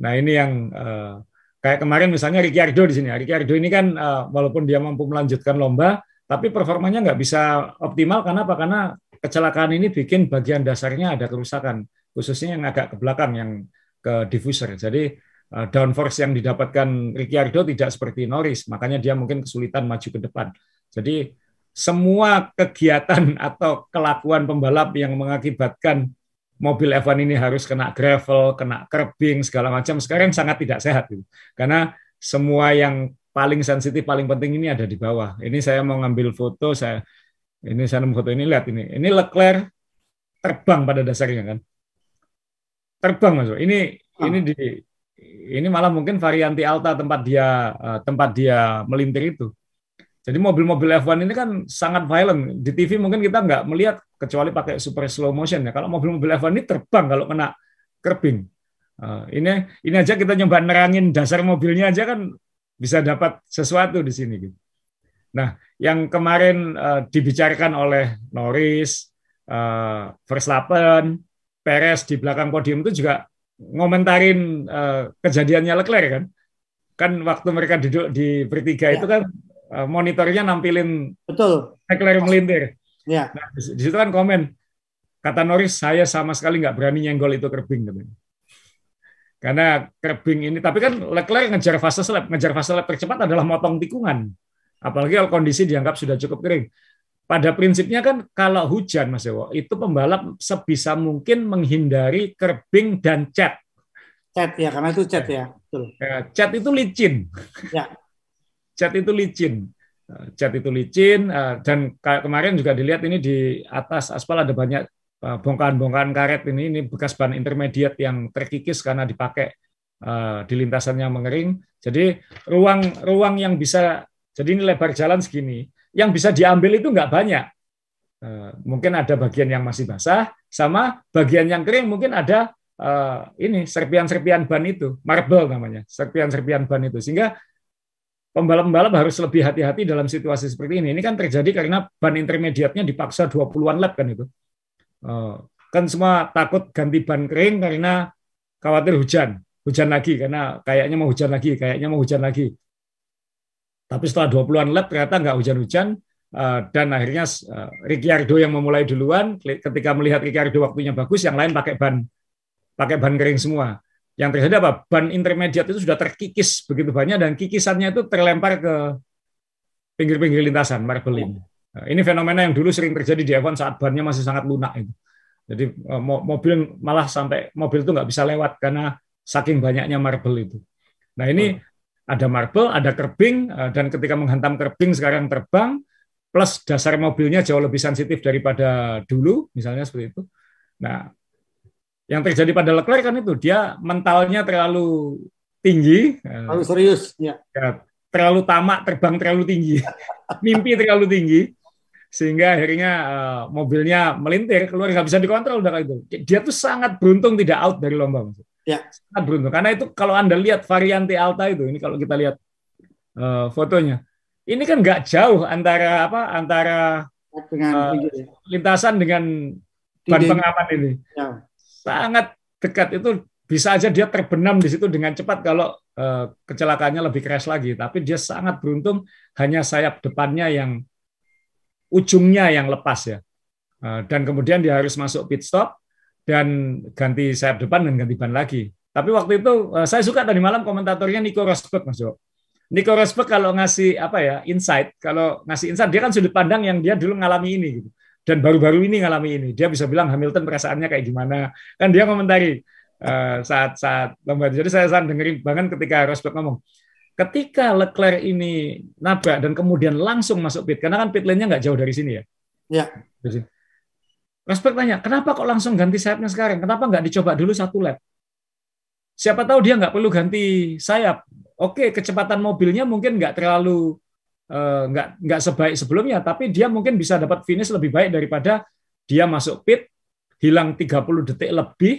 Nah ini yang uh, kayak kemarin misalnya Ricciardo di sini. Ricciardo ini kan uh, walaupun dia mampu melanjutkan lomba, tapi performanya nggak bisa optimal karena apa? Karena kecelakaan ini bikin bagian dasarnya ada kerusakan, khususnya yang agak ke belakang yang ke diffuser. Jadi uh, downforce yang didapatkan Ricciardo tidak seperti Norris, makanya dia mungkin kesulitan maju ke depan. Jadi semua kegiatan atau kelakuan pembalap yang mengakibatkan mobil F1 ini harus kena gravel, kena curbing segala macam sekarang sangat tidak sehat gitu. Karena semua yang paling sensitif, paling penting ini ada di bawah. Ini saya mau ngambil foto, saya ini saya nemu foto ini lihat ini. Ini Leclerc terbang pada dasarnya kan terbang mas ini ah. ini di ini malah mungkin varianti alta tempat dia uh, tempat dia melintir itu jadi mobil-mobil F1 ini kan sangat violent di TV mungkin kita nggak melihat kecuali pakai super slow motion ya kalau mobil-mobil F1 ini terbang kalau kena curbing uh, ini ini aja kita nyoba nerangin dasar mobilnya aja kan bisa dapat sesuatu di sini gitu nah yang kemarin uh, dibicarakan oleh Norris uh, Verstappen Perez di belakang podium itu juga ngomentarin uh, kejadiannya Leclerc kan. Kan waktu mereka duduk di bertiga ya. itu kan monitornya nampilin betul Leclerc melintir. Ya. Nah, di, situ kan komen kata Norris saya sama sekali nggak berani nyenggol itu kerbing katanya. Karena kerbing ini tapi kan Leclerc ngejar fase lap, ngejar fase lap tercepat adalah motong tikungan. Apalagi kalau kondisi dianggap sudah cukup kering pada prinsipnya kan kalau hujan Mas Dewo, itu pembalap sebisa mungkin menghindari kerbing dan cat. Cat ya, karena itu cat ya. Betul. Ya, cat itu licin. Ya. Cat itu licin. Cat itu licin eh, dan kemarin juga dilihat ini di atas aspal ada banyak eh, bongkahan-bongkahan karet ini ini bekas ban intermediate yang terkikis karena dipakai eh, di lintasannya mengering. Jadi ruang ruang yang bisa jadi ini lebar jalan segini yang bisa diambil itu nggak banyak. Eh, mungkin ada bagian yang masih basah, sama bagian yang kering mungkin ada ini serpian-serpian ban itu, marble namanya, serpian-serpian ban itu. Sehingga pembalap-pembalap harus lebih hati-hati dalam situasi seperti ini. Ini kan terjadi karena ban intermediatnya dipaksa 20-an lap kan itu. Uh, kan semua takut ganti ban kering karena khawatir hujan. hujan lagi karena kayaknya mau hujan lagi, kayaknya mau hujan lagi. Tapi setelah 20-an lap ternyata nggak hujan-hujan uh, dan akhirnya uh, Ricciardo yang memulai duluan ketika melihat Ricciardo waktunya bagus, yang lain pakai ban pakai ban kering semua. Yang terjadi apa? Ban intermediate itu sudah terkikis begitu banyak dan kikisannya itu terlempar ke pinggir-pinggir lintasan marble ini. Nah, ini fenomena yang dulu sering terjadi di F1 saat bannya masih sangat lunak itu. Jadi eh, mobil malah sampai mobil itu nggak bisa lewat karena saking banyaknya marble itu. Nah ini hmm. ada marble, ada kerbing, eh, dan ketika menghantam kerbing sekarang terbang, plus dasar mobilnya jauh lebih sensitif daripada dulu, misalnya seperti itu. Nah, yang terjadi pada Leclerc kan itu dia mentalnya terlalu tinggi, eh, terlalu serius, ya. ya terlalu tamak, terbang terlalu tinggi, mimpi terlalu tinggi, sehingga akhirnya uh, mobilnya melintir keluar nggak bisa dikontrol udah itu. Dia tuh sangat beruntung tidak out dari lomba. Ya. Sangat beruntung karena itu kalau anda lihat variante Alta itu, ini kalau kita lihat uh, fotonya, ini kan nggak jauh antara apa antara dengan, uh, lintasan dengan ban pengaman ini. Ya. Sangat dekat itu bisa aja dia terbenam di situ dengan cepat kalau uh, kecelakaannya lebih keras lagi. Tapi dia sangat beruntung hanya sayap depannya yang ujungnya yang lepas ya. Eh, dan kemudian dia harus masuk pit stop dan ganti sayap depan dan ganti ban lagi. Tapi waktu itu eh, saya suka tadi malam komentatornya Nico Rosberg Mas. Nico Rosberg kalau ngasih apa ya insight, kalau ngasih insight dia kan sudut pandang yang dia dulu ngalami ini gitu. Dan baru-baru ini ngalami ini. Dia bisa bilang Hamilton perasaannya kayak gimana. Kan dia komentari uh, saat saat lomba. Jadi saya sangat dengerin banget ketika Rosberg ngomong, ketika Leclerc ini nabrak dan kemudian langsung masuk pit, karena kan pit lane-nya nggak jauh dari sini ya. Ya. Prospek tanya, kenapa kok langsung ganti sayapnya sekarang? Kenapa nggak dicoba dulu satu lap? Siapa tahu dia nggak perlu ganti sayap. Oke, kecepatan mobilnya mungkin nggak terlalu eh, nggak nggak sebaik sebelumnya, tapi dia mungkin bisa dapat finish lebih baik daripada dia masuk pit hilang 30 detik lebih.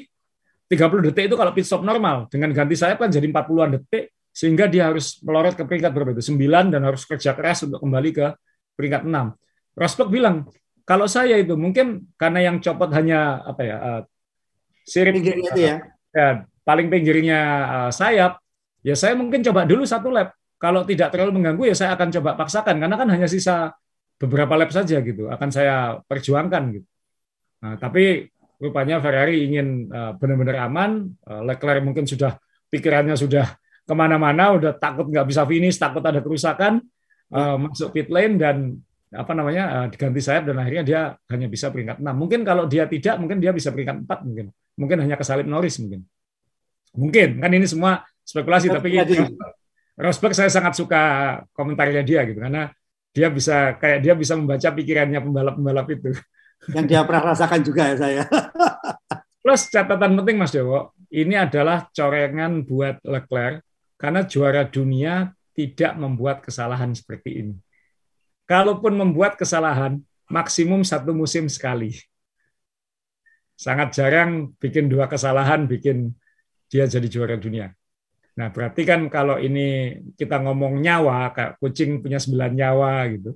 30 detik itu kalau pit stop normal, dengan ganti sayap kan jadi 40-an detik, sehingga dia harus melorot ke peringkat berapa itu? 9 dan harus kerja keras untuk kembali ke peringkat 6. Rosberg bilang, kalau saya itu mungkin karena yang copot hanya apa ya uh, sirip pinggirnya itu ya. ya paling pinggirnya uh, sayap, ya saya mungkin coba dulu satu lap. Kalau tidak terlalu mengganggu ya saya akan coba paksakan karena kan hanya sisa beberapa lap saja gitu. Akan saya perjuangkan gitu. Nah, tapi rupanya Ferrari ingin uh, benar-benar aman. Uh, Leclerc mungkin sudah pikirannya sudah ke mana-mana, udah takut nggak bisa finish, takut ada kerusakan, uh, masuk pit lane dan apa namanya uh, diganti sayap dan akhirnya dia hanya bisa peringkat 6. Mungkin kalau dia tidak, mungkin dia bisa peringkat 4 mungkin. Mungkin hanya kesalip Norris mungkin. Mungkin kan ini semua spekulasi tapi ya, Rosberg saya sangat suka komentarnya dia gitu karena dia bisa kayak dia bisa membaca pikirannya pembalap-pembalap itu. Yang dia pernah rasakan juga ya saya. Plus catatan penting Mas Dewo, ini adalah corengan buat Leclerc karena juara dunia tidak membuat kesalahan seperti ini. Kalaupun membuat kesalahan, maksimum satu musim sekali. Sangat jarang bikin dua kesalahan, bikin dia jadi juara dunia. Nah, berarti kan kalau ini kita ngomong nyawa, kayak kucing punya sembilan nyawa gitu,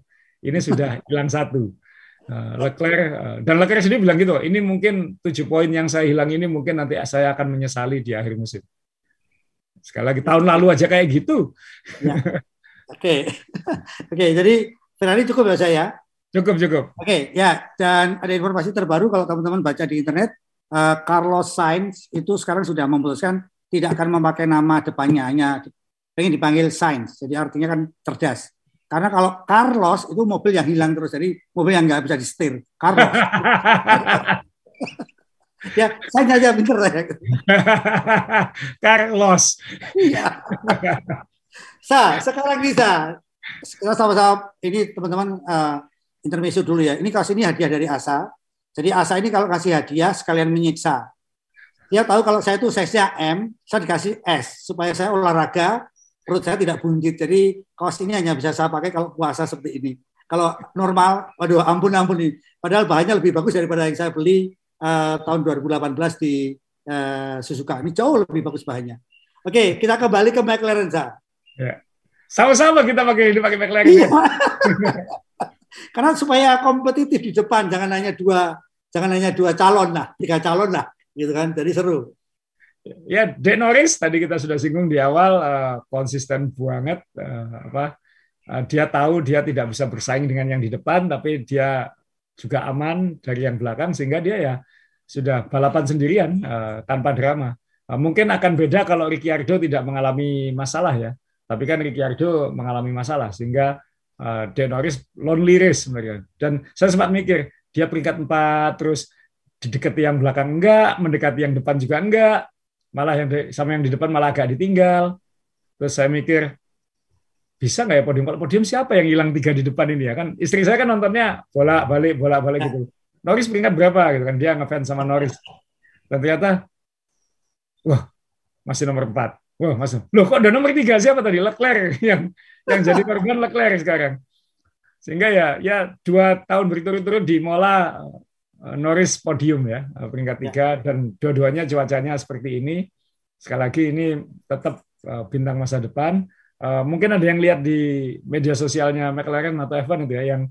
ini sudah hilang satu. Nah, Leclerc eh, dan Leclerc sendiri bilang gitu, ini mungkin tujuh poin yang saya hilang ini mungkin nanti saya akan menyesali di akhir musim. Sekali lagi tahun lalu aja kayak gitu. Ya. Oke, oke. Jadi Ferrari cukup ya saya. Cukup cukup. Oke, ya. Dan ada informasi terbaru kalau teman-teman baca di internet, uh, Carlos Sainz itu sekarang sudah memutuskan tidak akan memakai nama depannya, hanya pengen dipanggil Sainz. Jadi artinya kan cerdas. Karena kalau Carlos itu mobil yang hilang terus, jadi mobil yang nggak bisa disetir. Carlos. ya saya aja pinter ya. Carlos. Iya. Sa, sekarang bisa. Kita sama-sama ini teman-teman uh, intermezzo dulu ya. Ini kasih ini hadiah dari Asa. Jadi Asa ini kalau kasih hadiah sekalian menyiksa. Dia tahu kalau saya itu size-nya M, saya dikasih S supaya saya olahraga perut saya tidak buncit. Jadi kaos ini hanya bisa saya pakai kalau puasa seperti ini. Kalau normal, waduh ampun ampun nih. Padahal bahannya lebih bagus daripada yang saya beli uh, tahun 2018 di uh, Suzuka. Ini jauh lebih bagus bahannya. Oke, kita kembali ke McLaren, Sa. Ya. Sama-sama kita pakai ini pakai McLaren. Iya. Karena supaya kompetitif di depan, jangan hanya dua, jangan hanya dua calon lah, tiga calon lah, gitu kan. Jadi seru. ya Dek Norris tadi kita sudah singgung di awal uh, konsisten banget uh, apa uh, dia tahu dia tidak bisa bersaing dengan yang di depan tapi dia juga aman dari yang belakang sehingga dia ya sudah balapan sendirian uh, tanpa drama. Uh, mungkin akan beda kalau Ricciardo tidak mengalami masalah ya. Tapi kan Ricciardo mengalami masalah sehingga uh, De Norris lonely race sebenarnya. Dan saya sempat mikir dia peringkat empat terus didekati yang belakang enggak, mendekati yang depan juga enggak, malah yang sama yang di depan malah agak ditinggal. Terus saya mikir bisa nggak ya podium? Kalau podium siapa yang hilang tiga di depan ini ya kan? Istri saya kan nontonnya bola balik bola balik gitu. Norris peringkat berapa gitu kan? Dia ngefans sama Norris. Dan ternyata, wah masih nomor empat. Wah masuk. Loh kok ada nomor tiga siapa tadi? Leclerc yang yang jadi korban Leclerc sekarang. Sehingga ya ya dua tahun berturut-turut di Mola Norris podium ya peringkat tiga ya. dan dua-duanya cuacanya seperti ini. Sekali lagi ini tetap eh, bintang masa depan mungkin ada yang lihat di media sosialnya McLaren atau F1 itu ya, yang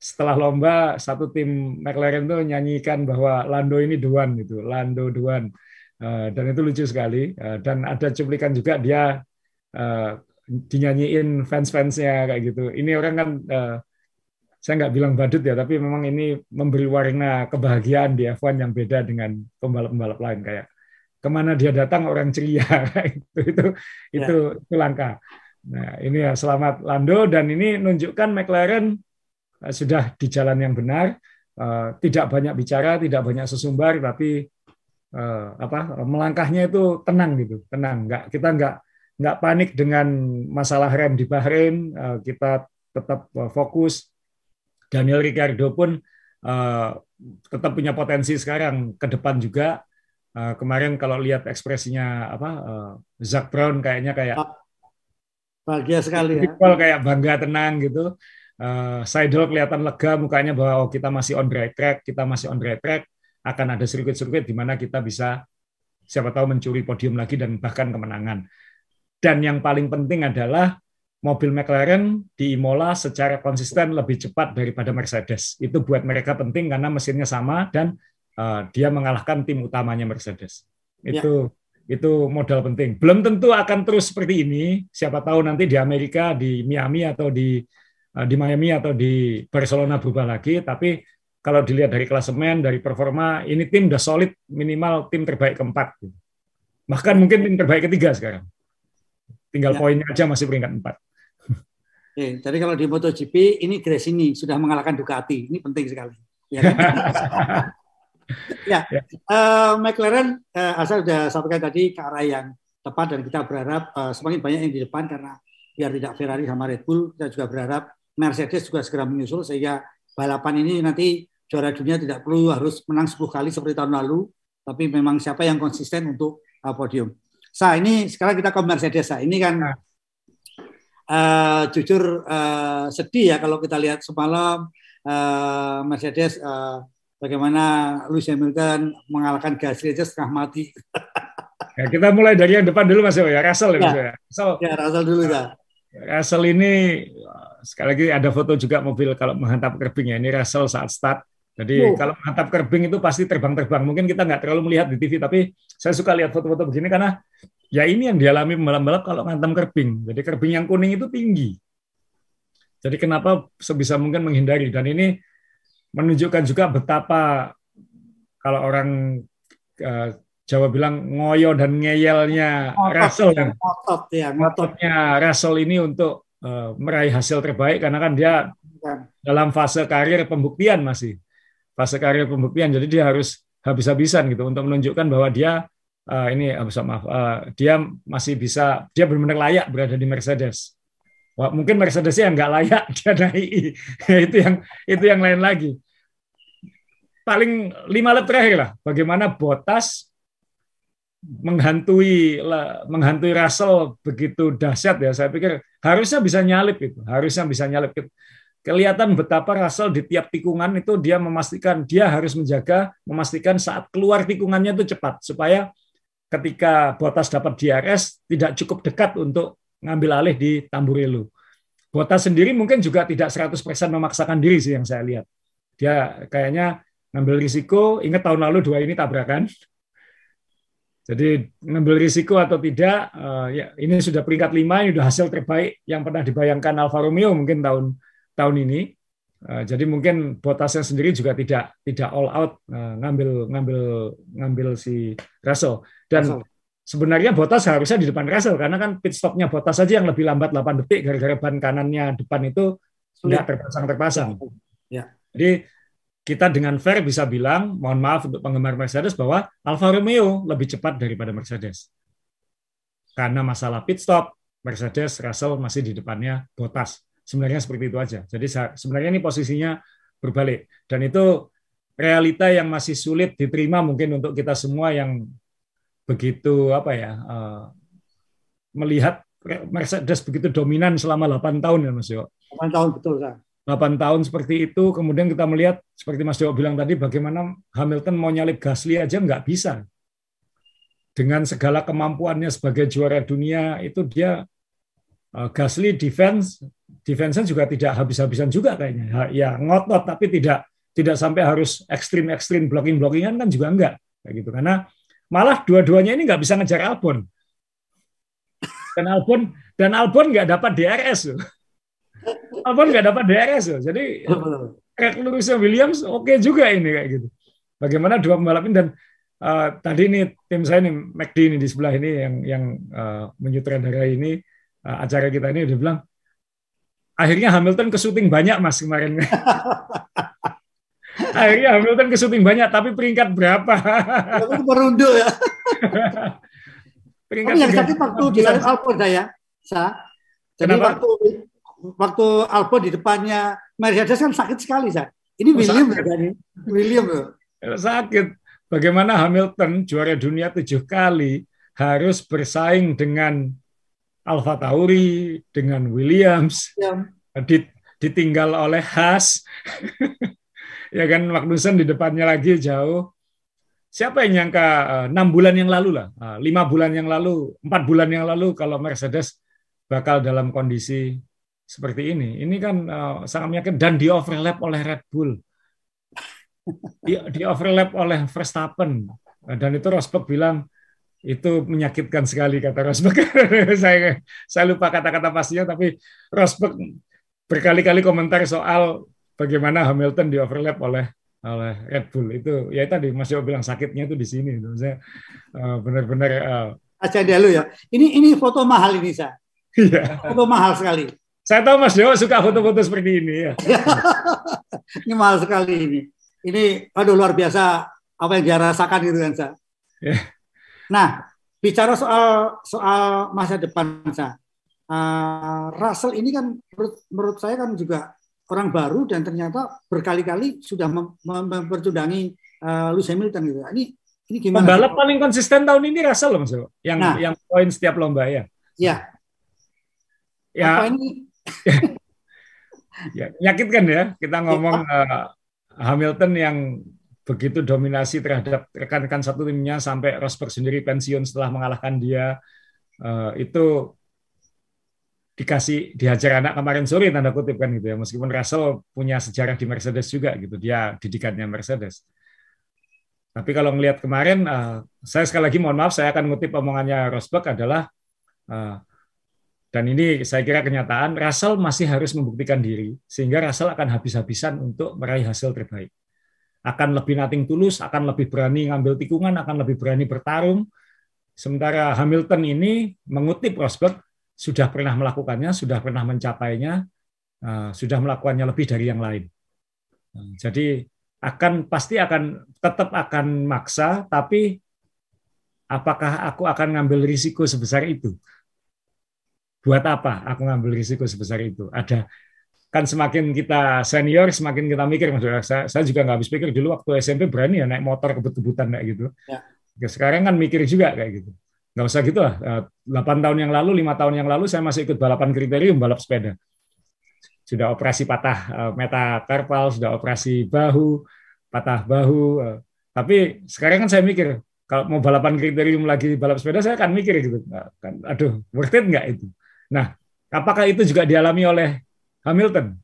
setelah lomba satu tim McLaren tuh nyanyikan bahwa Lando ini Duan gitu, Lando Duan. Dan itu lucu sekali. Dan ada cuplikan juga dia dinyanyiin fans-fansnya kayak gitu. Ini orang kan saya nggak bilang badut ya, tapi memang ini memberi warna kebahagiaan di F1 yang beda dengan pembalap-pembalap lain kayak ke mana dia datang orang ceria itu itu ya. itu, itu langka. Nah, ini ya selamat Lando dan ini menunjukkan McLaren uh, sudah di jalan yang benar, uh, tidak banyak bicara, tidak banyak sesumbar, tapi uh, apa melangkahnya itu tenang gitu, tenang. Nggak kita nggak nggak panik dengan masalah rem di Bahrain, kita tetap fokus. Daniel Ricciardo pun uh, tetap punya potensi sekarang ke depan juga. Uh, kemarin kalau lihat ekspresinya apa uh, Zach Brown kayaknya kayak Bahagia sekali ya. Kayak bangga tenang gitu. Uh, Seidel kelihatan lega mukanya bahwa oh, kita masih on right track, kita masih on right track, akan ada sirkuit-sirkuit di mana kita bisa siapa tahu mencuri podium lagi dan bahkan kemenangan. Dan yang paling penting adalah mobil McLaren di Imola secara konsisten lebih cepat daripada Mercedes. Itu buat mereka penting karena mesinnya sama dan uh, dia mengalahkan tim utamanya Mercedes. Ya. Itu ya itu modal penting. Belum tentu akan terus seperti ini. Siapa tahu nanti di Amerika, di Miami atau di eh, di Miami atau di Barcelona berubah lagi. Tapi kalau dilihat dari klasemen, dari performa, ini tim udah solid minimal tim terbaik keempat. Bahkan mungkin tim terbaik ketiga sekarang. Tinggal ya. poinnya aja masih peringkat empat. Oke, jadi kalau di MotoGP ini Gresini sudah mengalahkan Ducati. Ini penting sekali. Ya kan? ya, ya. Uh, McLaren uh, asal sudah sampaikan tadi ke arah yang tepat dan kita berharap uh, semakin banyak yang di depan karena biar tidak Ferrari sama Red Bull kita juga berharap Mercedes juga segera menyusul sehingga balapan ini nanti juara dunia tidak perlu harus menang 10 kali seperti tahun lalu tapi memang siapa yang konsisten untuk uh, podium. Sa ini sekarang kita ke Mercedes. Sa. Ini kan uh, jujur uh, sedih ya kalau kita lihat semalam uh, Mercedes uh, bagaimana Lewis Hamilton mengalahkan Gasly aja setengah mati. ya, kita mulai dari yang depan dulu Mas ya, Russell ya, ya. Mas ya. Russell, ya, Russell dulu ya. Russell ini sekali lagi ada foto juga mobil kalau menghantam kerbing ya. Ini Russell saat start. Jadi oh. kalau menghantam kerbing itu pasti terbang-terbang. Mungkin kita nggak terlalu melihat di TV, tapi saya suka lihat foto-foto begini karena ya ini yang dialami pembalap-pembalap kalau menghantam kerbing. Jadi kerbing yang kuning itu tinggi. Jadi kenapa sebisa mungkin menghindari dan ini menunjukkan juga betapa kalau orang uh, Jawa bilang ngoyo dan ngeyelnya ngotot, Russell kan. Ngotot ya, ngototnya Russell ini untuk uh, meraih hasil terbaik karena kan dia ya. dalam fase karir pembuktian masih. Fase karir pembuktian jadi dia harus habis-habisan gitu untuk menunjukkan bahwa dia uh, ini uh, maaf uh, dia masih bisa dia benar-benar layak berada di Mercedes. Wah, mungkin Mercedes yang nggak layak dia naik. itu yang itu yang lain lagi. Paling lima lap terakhir lah, bagaimana Botas menghantui menghantui Russell begitu dahsyat ya. Saya pikir harusnya bisa nyalip itu, harusnya bisa nyalip. Kelihatan betapa Russell di tiap tikungan itu dia memastikan dia harus menjaga, memastikan saat keluar tikungannya itu cepat supaya ketika Botas dapat DRS tidak cukup dekat untuk ngambil alih di Tamburello. Botas sendiri mungkin juga tidak 100% memaksakan diri sih yang saya lihat. Dia kayaknya ngambil risiko, ingat tahun lalu dua ini tabrakan. Jadi ngambil risiko atau tidak, uh, ya ini sudah peringkat lima, ini sudah hasil terbaik yang pernah dibayangkan Alfa Romeo mungkin tahun tahun ini. Uh, jadi mungkin Bottasnya sendiri juga tidak tidak all out uh, ngambil ngambil ngambil si Russell. Dan Russell. sebenarnya Bottas harusnya di depan Russell karena kan pit stopnya Bottas saja yang lebih lambat 8 detik gara-gara ban kanannya depan itu sudah terpasang terpasang. Ya. Jadi kita dengan fair bisa bilang, mohon maaf untuk penggemar Mercedes bahwa Alfa Romeo lebih cepat daripada Mercedes. Karena masalah pit stop, Mercedes, Russell masih di depannya Bottas. Sebenarnya seperti itu aja. Jadi sebenarnya ini posisinya berbalik. Dan itu realita yang masih sulit diterima mungkin untuk kita semua yang begitu apa ya uh, melihat Mercedes begitu dominan selama 8 tahun ya Mas Yo. 8 tahun betul, Kak. 8 tahun seperti itu, kemudian kita melihat seperti Mas Dewa bilang tadi, bagaimana Hamilton mau nyalip Gasly aja nggak bisa. Dengan segala kemampuannya sebagai juara dunia, itu dia Gasly defense, defense juga tidak habis-habisan juga kayaknya. Ya ngotot, tapi tidak tidak sampai harus ekstrim-ekstrim blocking-blockingan kan juga enggak. Kayak gitu. Karena malah dua-duanya ini nggak bisa ngejar Albon. Dan Albon dan Albon nggak dapat DRS. Albon nggak dapat DRS loh. Jadi track lurusnya Williams oke okay juga ini kayak gitu. Bagaimana dua pembalap ini dan uh, tadi ini tim saya ini McD ini di sebelah ini yang yang uh, menyutradarai ini acara kita ini dia bilang akhirnya Hamilton ke syuting banyak mas kemarin. akhirnya Hamilton ke syuting banyak tapi peringkat berapa? Merunduk ya. peringkat Tapi yang sakit waktu di Albon saya, sa. Jadi Kenapa? waktu waktu Albon di depannya Mercedes kan sakit sekali, Sa. Ini oh, William oh, kan ini? William loh. Sakit. Bagaimana Hamilton juara dunia tujuh kali harus bersaing dengan Alfa Tauri, dengan Williams, ya. ditinggal oleh Haas. ya kan Magnussen di depannya lagi jauh. Siapa yang nyangka eh, enam bulan yang lalu lah, eh, lima bulan yang lalu, empat bulan yang lalu kalau Mercedes bakal dalam kondisi seperti ini. Ini kan uh, sangat meyakinkan dan di overlap oleh Red Bull. Di, di overlap oleh Verstappen. Dan itu Rosberg bilang itu menyakitkan sekali kata Rosberg. saya saya lupa kata-kata pastinya tapi Rosberg berkali-kali komentar soal bagaimana Hamilton di overlap oleh oleh Red Bull itu ya tadi Mas Yo bilang sakitnya itu di sini itu saya uh, benar-benar uh, aja dulu ya ini ini foto mahal ini saya iya. foto mahal sekali saya tahu Mas Dewa suka foto-foto seperti ini ya. ini mahal sekali ini. Ini aduh luar biasa apa yang dia rasakan gitu kan, Sa. Yeah. Nah, bicara soal soal masa depan, Sa. Uh, Russell ini kan menurut, menurut saya kan juga orang baru dan ternyata berkali-kali sudah mem uh, Lewis Hamilton gitu. Ini ini gimana? Pembalap paling konsisten tahun ini Russell loh Mas Yang nah, yang poin setiap lomba ya. Ya. Ya. Apa ini ya, menyakitkan ya kita ngomong uh, Hamilton yang begitu dominasi terhadap rekan-rekan satu timnya sampai Rosberg sendiri pensiun setelah mengalahkan dia uh, itu dikasih dihajar anak kemarin sore tanda kutip kan gitu ya meskipun Russell punya sejarah di Mercedes juga gitu dia didikannya Mercedes tapi kalau melihat kemarin uh, saya sekali lagi mohon maaf saya akan ngutip omongannya Rosberg adalah uh, dan ini saya kira kenyataan, Russell masih harus membuktikan diri, sehingga Russell akan habis-habisan untuk meraih hasil terbaik. Akan lebih nating tulus, akan lebih berani ngambil tikungan, akan lebih berani bertarung. Sementara Hamilton ini mengutip Rosberg, sudah pernah melakukannya, sudah pernah mencapainya, eh, sudah melakukannya lebih dari yang lain. Nah, jadi akan pasti akan tetap akan maksa, tapi apakah aku akan ngambil risiko sebesar itu? buat apa aku ngambil risiko sebesar itu? Ada kan semakin kita senior semakin kita mikir mas saya, saya juga nggak habis pikir dulu waktu SMP berani ya naik motor kebut-kebutan kayak gitu. Ya. sekarang kan mikir juga kayak gitu. Nggak usah gitu lah. 8 eh, tahun yang lalu lima tahun yang lalu saya masih ikut balapan kriterium balap sepeda. Sudah operasi patah eh, metakarpal sudah operasi bahu patah bahu eh. tapi sekarang kan saya mikir kalau mau balapan kriterium lagi balap sepeda saya akan mikir gitu. Kan aduh worth it nggak itu? Nah, apakah itu juga dialami oleh Hamilton?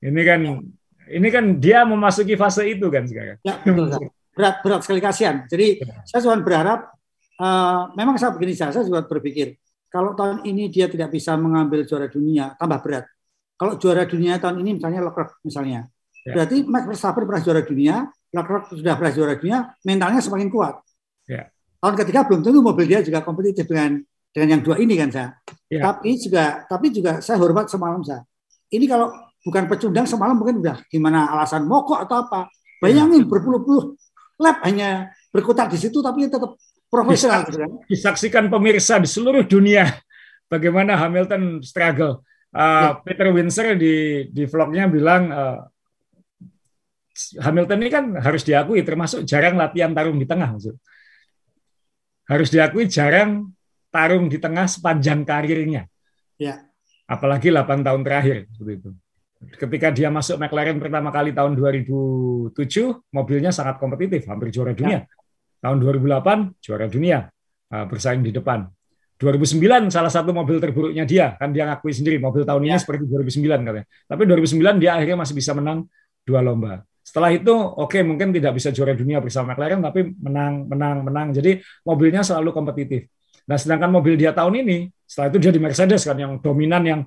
Ini kan ini kan dia memasuki fase itu kan sekarang. Ya, berat berat sekali kasihan. Jadi ya. saya cuma berharap uh, memang saya begini saya, saya juga berpikir kalau tahun ini dia tidak bisa mengambil juara dunia tambah berat. Kalau juara dunia tahun ini misalnya Leclerc misalnya, ya. berarti Max Verstappen pernah juara dunia, Leclerc sudah pernah juara dunia, mentalnya semakin kuat. Ya. Tahun ketiga belum tentu mobil dia juga kompetitif dengan dengan yang dua ini kan saya. Ya. Tapi juga tapi juga saya hormat semalam saya. Ini kalau bukan pecundang semalam mungkin udah gimana alasan mogok atau apa. Bayangin ya. berpuluh-puluh lap hanya berkutat di situ tapi tetap profesional. Bisa, kan? Disaksikan pemirsa di seluruh dunia bagaimana Hamilton struggle. Uh, ya. Peter Windsor di di vlognya bilang uh, Hamilton ini kan harus diakui termasuk jarang latihan tarung di tengah maksud. Harus diakui jarang tarung di tengah sepanjang karirnya. Ya. Apalagi 8 tahun terakhir seperti itu. Ketika dia masuk McLaren pertama kali tahun 2007, mobilnya sangat kompetitif, hampir juara dunia. Ya. Tahun 2008 juara dunia uh, bersaing di depan. 2009 salah satu mobil terburuknya dia kan dia ngakui sendiri mobil tahun ini ya. seperti 2009 katanya. Tapi 2009 dia akhirnya masih bisa menang dua lomba. Setelah itu oke okay, mungkin tidak bisa juara dunia bersama McLaren tapi menang menang menang. Jadi mobilnya selalu kompetitif. Nah sedangkan mobil dia tahun ini setelah itu dia di Mercedes kan yang dominan yang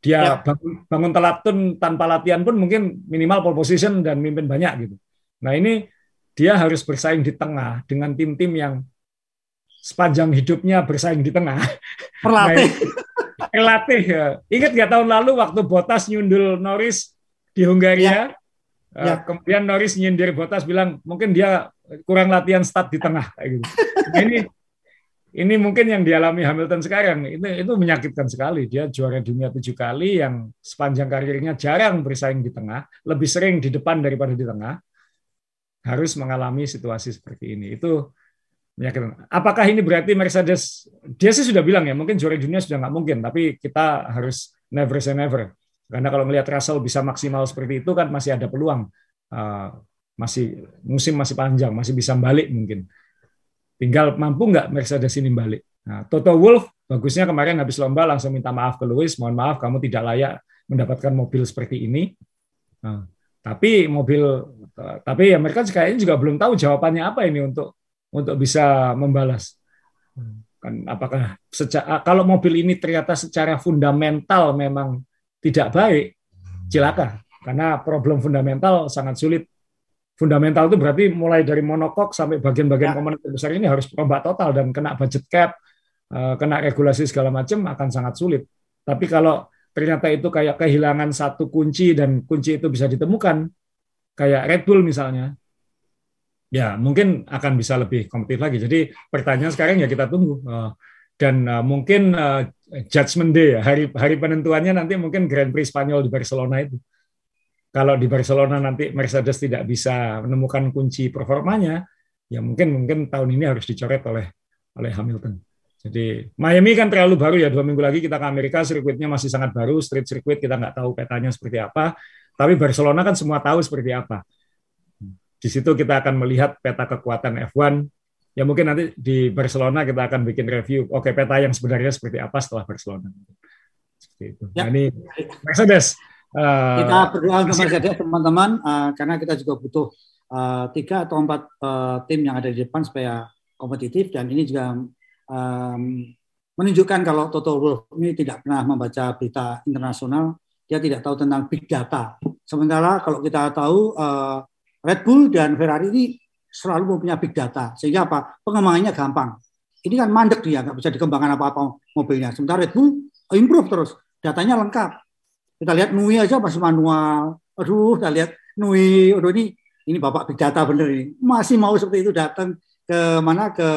dia ya. bangun, bangun telatun tanpa latihan pun mungkin minimal pole position dan mimpin banyak gitu. Nah ini dia harus bersaing di tengah dengan tim-tim yang sepanjang hidupnya bersaing di tengah. Perlatih. Perlatih ya. Ingat nggak tahun lalu waktu Botas nyundul Norris di Hungaria, ya. Uh, ya. kemudian Norris nyindir Botas bilang mungkin dia kurang latihan start di tengah kayak gitu. Nah, ini ini mungkin yang dialami Hamilton sekarang itu itu menyakitkan sekali dia juara dunia tujuh kali yang sepanjang karirnya jarang bersaing di tengah lebih sering di depan daripada di tengah harus mengalami situasi seperti ini. Itu menyakitkan. Apakah ini berarti Mercedes, dia sih sudah bilang ya, mungkin juara dunia sudah nggak mungkin, tapi kita harus never say never. Karena kalau melihat Russell bisa maksimal seperti itu kan masih ada peluang. Uh, masih musim masih panjang, masih bisa balik mungkin. Tinggal mampu nggak Mercedes ini balik. Nah, Toto Wolff bagusnya kemarin habis lomba langsung minta maaf ke Lewis, mohon maaf kamu tidak layak mendapatkan mobil seperti ini. Nah, tapi mobil tapi ya mereka kayaknya juga belum tahu jawabannya apa ini untuk untuk bisa membalas. Kan apakah sejak kalau mobil ini ternyata secara fundamental memang tidak baik, celaka. Karena problem fundamental sangat sulit. Fundamental itu berarti mulai dari monokok sampai bagian-bagian ya. komponen besar ini harus rombak total dan kena budget cap, eh, kena regulasi segala macam akan sangat sulit. Tapi kalau ternyata itu kayak kehilangan satu kunci dan kunci itu bisa ditemukan, kayak Red Bull misalnya, ya mungkin akan bisa lebih kompetitif lagi. Jadi pertanyaan sekarang ya kita tunggu uh, dan uh, mungkin Judgment Day ya hari hari penentuannya nanti mungkin Grand Prix Spanyol di Barcelona itu. Kalau di Barcelona nanti Mercedes tidak bisa menemukan kunci performanya, ya mungkin mungkin tahun ini harus dicoret oleh oleh Hamilton. Jadi Miami kan terlalu baru ya dua minggu lagi kita ke Amerika sirkuitnya masih sangat baru street circuit kita nggak tahu petanya seperti apa tapi Barcelona kan semua tahu seperti apa. Di situ kita akan melihat peta kekuatan F1. Ya mungkin nanti di Barcelona kita akan bikin review. Oke, peta yang sebenarnya seperti apa setelah Barcelona. Seperti itu. Ya. Nah, ini Mercedes. Uh, kita berdoa untuk Mercedes teman-teman uh, karena kita juga butuh uh, tiga atau empat uh, tim yang ada di depan supaya kompetitif dan ini juga um, menunjukkan kalau Toto Wolff ini tidak pernah membaca berita internasional dia tidak tahu tentang big data. Sementara kalau kita tahu uh, Red Bull dan Ferrari ini selalu mempunyai big data, sehingga apa? Pengembangannya gampang. Ini kan mandek dia, nggak bisa dikembangkan apa-apa mobilnya. Sementara Red Bull improve terus, datanya lengkap. Kita lihat Nui aja masih manual. Aduh, kita lihat Nui, aduh ini ini bapak big data bener ini. Masih mau seperti itu datang ke mana ke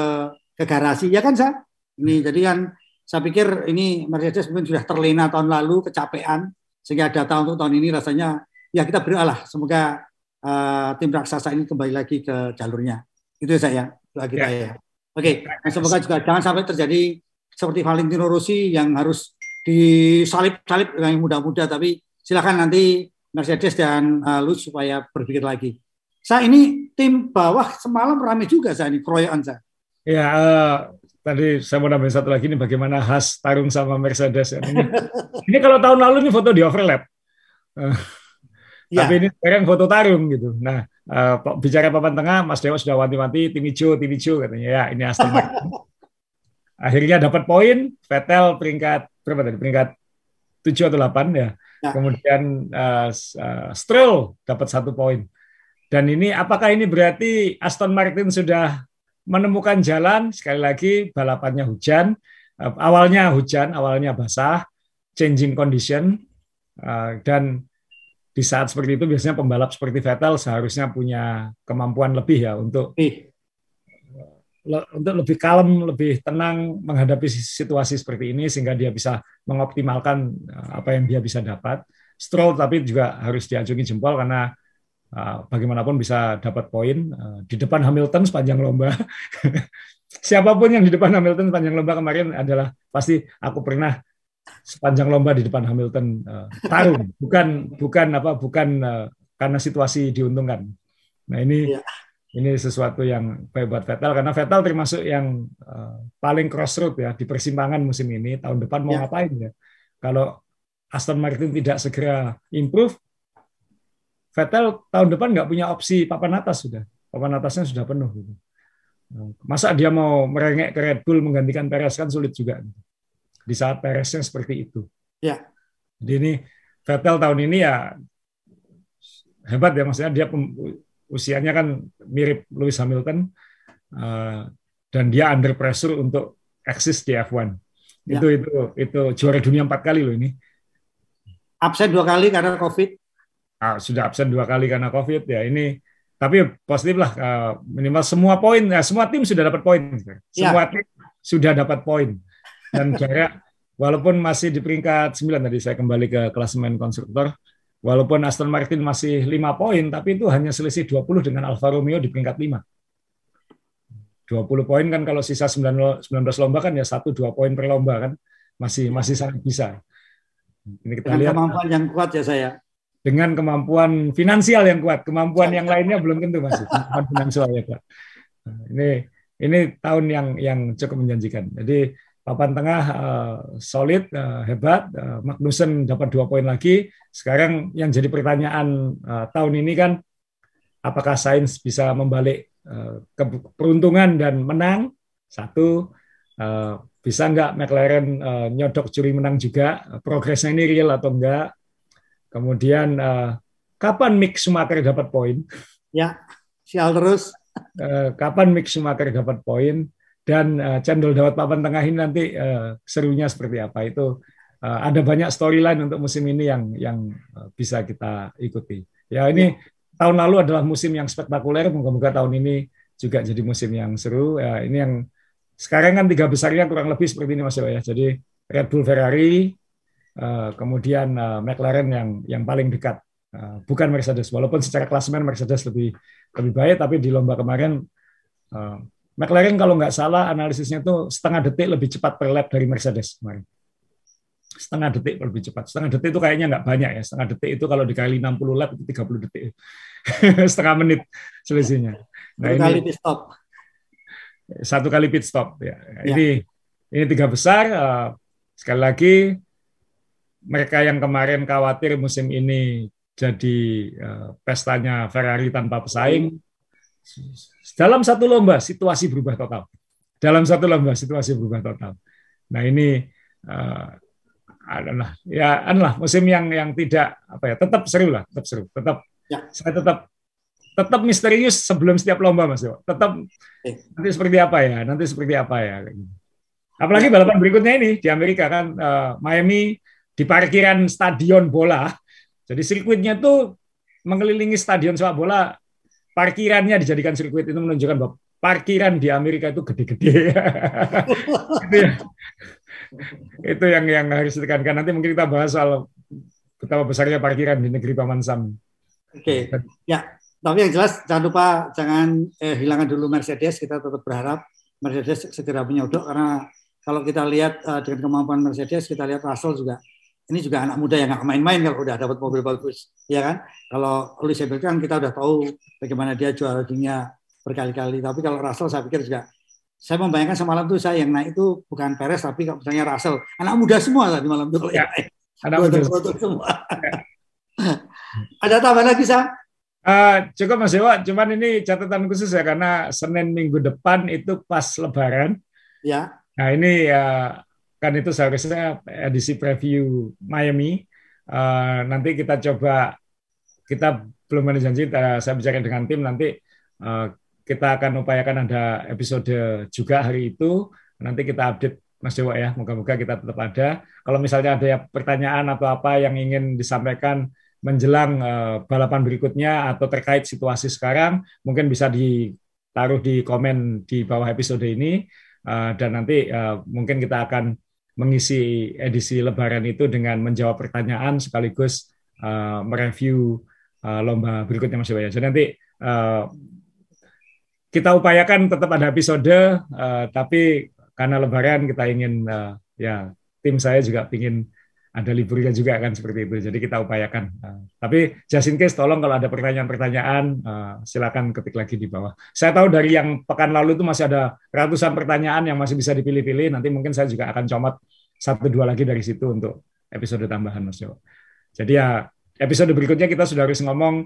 ke garasi ya kan saya. Ini jadi kan saya pikir ini Mercedes mungkin sudah terlena tahun lalu kecapean sehingga data untuk tahun ini rasanya ya kita berdoa semoga uh, tim raksasa ini kembali lagi ke jalurnya. Itu saya doa kita ya. ya. Oke, okay. semoga juga jangan sampai terjadi seperti Valentino Rossi yang harus disalip-salip dengan muda-muda tapi silakan nanti Mercedes dan uh, Lutz supaya berpikir lagi. Saya ini tim bawah semalam ramai juga saya ini keroyokan saya. Ya, uh, tadi saya mau nambahin satu lagi ini bagaimana khas tarung sama Mercedes. Ini, ini kalau tahun lalu ini foto di overlap. Uh, ya. Tapi ini sekarang foto tarung gitu. Nah, uh, bicara papan tengah, Mas Dewa sudah wanti-wanti tim hijau, tim hijau katanya ya ini Aston Martin. Akhirnya dapat poin, Vettel peringkat berapa tadi? Peringkat 7 atau 8 ya. ya. Kemudian uh, uh, Stroll dapat satu poin. Dan ini apakah ini berarti Aston Martin sudah menemukan jalan? Sekali lagi balapannya hujan, uh, awalnya hujan, awalnya basah, changing condition, uh, dan di saat seperti itu biasanya pembalap seperti Vettel seharusnya punya kemampuan lebih ya untuk eh. Untuk lebih kalem, lebih tenang menghadapi situasi seperti ini sehingga dia bisa mengoptimalkan eh, apa yang dia bisa dapat. Stroll tapi juga harus diacungi jempol karena uh, bagaimanapun bisa dapat poin uh, di depan Hamilton sepanjang lomba. Siapa pun yang di depan Hamilton sepanjang lomba kemarin adalah pasti aku pernah sepanjang lomba di depan Hamilton uh, tarung bukan bukan apa bukan uh, karena situasi diuntungkan nah ini ya. Ini sesuatu yang baik buat Vettel karena Vettel termasuk yang uh, paling crossroad ya di persimpangan musim ini tahun depan mau ya. ngapain ya kalau Aston Martin tidak segera improve Vettel tahun depan nggak punya opsi papan atas sudah papan atasnya sudah penuh gitu. masa dia mau merengek ke Red Bull menggantikan Perez kan sulit juga di saat Peresnya seperti itu. Ya. Jadi ini Vettel tahun ini ya hebat ya maksudnya dia usianya kan mirip Lewis Hamilton uh, dan dia under pressure untuk eksis di F1. Ya. Itu itu itu juara dunia empat kali loh ini. Absen dua kali karena COVID. Ah, sudah absen dua kali karena COVID ya ini tapi positif lah uh, minimal semua poin ya, semua tim sudah dapat poin ya. semua ya. tim sudah dapat poin dan jarak walaupun masih di peringkat 9 tadi saya kembali ke klasemen konstruktor walaupun Aston Martin masih 5 poin tapi itu hanya selisih 20 dengan Alfa Romeo di peringkat 5 20 poin kan kalau sisa 19 lomba kan ya 1 2 poin per lomba kan. Masih masih sangat bisa. Ini kita dengan lihat. kemampuan yang kuat ya saya. Dengan kemampuan finansial yang kuat. Kemampuan yang lainnya belum tentu masih kemampuan finansial ya Pak. Ini ini tahun yang yang cukup menjanjikan. Jadi papan tengah uh, solid, uh, hebat. Uh, Magnussen dapat dua poin lagi. Sekarang yang jadi pertanyaan uh, tahun ini kan, apakah Sainz bisa membalik uh, keberuntungan dan menang? Satu, uh, bisa nggak McLaren uh, nyodok curi menang juga? Progresnya ini real atau enggak? Kemudian uh, kapan Mick Schumacher dapat poin? Ya, sial terus. Uh, kapan Mick Schumacher dapat poin? Dan uh, cendol dawat papan tengah ini nanti uh, serunya seperti apa itu uh, ada banyak storyline untuk musim ini yang yang uh, bisa kita ikuti. Ya ini tahun lalu adalah musim yang spektakuler, moga-moga tahun ini juga jadi musim yang seru. Ya, ini yang sekarang kan tiga besarnya kurang lebih seperti ini Mas ya. Jadi Red Bull, Ferrari, uh, kemudian uh, McLaren yang yang paling dekat, uh, bukan Mercedes. Walaupun secara klasemen Mercedes lebih lebih baik, tapi di lomba kemarin uh, McLaren kalau nggak salah analisisnya itu setengah detik lebih cepat per lap dari Mercedes kemarin. Setengah detik lebih cepat. Setengah detik itu kayaknya nggak banyak ya. Setengah detik itu kalau dikali 60 lap itu 30 detik. setengah menit selisihnya. Nah, satu ini, kali pit stop. Satu kali pit stop ya. ya. Ini ini tiga besar. Uh, sekali lagi mereka yang kemarin khawatir musim ini jadi uh, pestanya Ferrari tanpa pesaing. Dalam satu lomba situasi berubah total. Dalam satu lomba situasi berubah total. Nah ini uh, adalah ya adalah musim yang yang tidak apa ya tetap seru lah, tetap seru, tetap ya. saya tetap tetap misterius sebelum setiap lomba mas Yo. Tetap eh. nanti seperti apa ya, nanti seperti apa ya. Apalagi ya. balapan berikutnya ini di Amerika kan uh, Miami di parkiran stadion bola. Jadi sirkuitnya tuh mengelilingi stadion sepak bola parkirannya dijadikan sirkuit itu menunjukkan bahwa parkiran di Amerika itu gede-gede. itu, ya. itu yang yang harus ditekankan. Nanti mungkin kita bahas soal betapa besarnya parkiran di negeri Paman Sam. Oke, okay. ya. Tapi yang jelas jangan lupa jangan eh, hilangkan dulu Mercedes. Kita tetap berharap Mercedes segera menyodok karena kalau kita lihat uh, dengan kemampuan Mercedes, kita lihat Russell juga ini juga anak muda yang nggak main-main kalau udah dapat mobil bagus, ya kan? Kalau Lewis Hamilton kita udah tahu bagaimana dia juara dunia berkali-kali. Tapi kalau Russell saya pikir juga, saya membayangkan semalam tuh saya yang naik itu bukan Perez tapi misalnya Russell, anak muda semua tadi malam itu. Ya, anak muda semua. Ya. Ada tambah lagi, Sa? Uh, cukup Mas Dewa, cuman ini catatan khusus ya karena Senin minggu depan itu pas Lebaran. Ya. Nah ini ya kan itu seharusnya edisi preview Miami. Uh, nanti kita coba kita belum ada janji, saya bicara dengan tim nanti uh, kita akan upayakan ada episode juga hari itu. Nanti kita update Mas Dewa ya. Moga-moga kita tetap ada. Kalau misalnya ada ya pertanyaan atau apa yang ingin disampaikan menjelang uh, balapan berikutnya atau terkait situasi sekarang, mungkin bisa ditaruh di komen di bawah episode ini uh, dan nanti uh, mungkin kita akan mengisi edisi Lebaran itu dengan menjawab pertanyaan sekaligus uh, mereview uh, lomba berikutnya Mas Dewa. Jadi nanti uh, kita upayakan tetap ada episode, uh, tapi karena Lebaran kita ingin uh, ya tim saya juga ingin ada liburnya juga kan seperti itu. Jadi kita upayakan. Uh, tapi just in case tolong kalau ada pertanyaan-pertanyaan uh, silakan ketik lagi di bawah. Saya tahu dari yang pekan lalu itu masih ada ratusan pertanyaan yang masih bisa dipilih-pilih. Nanti mungkin saya juga akan comot satu dua lagi dari situ untuk episode tambahan Mas Jo. Jadi ya episode berikutnya kita sudah harus ngomong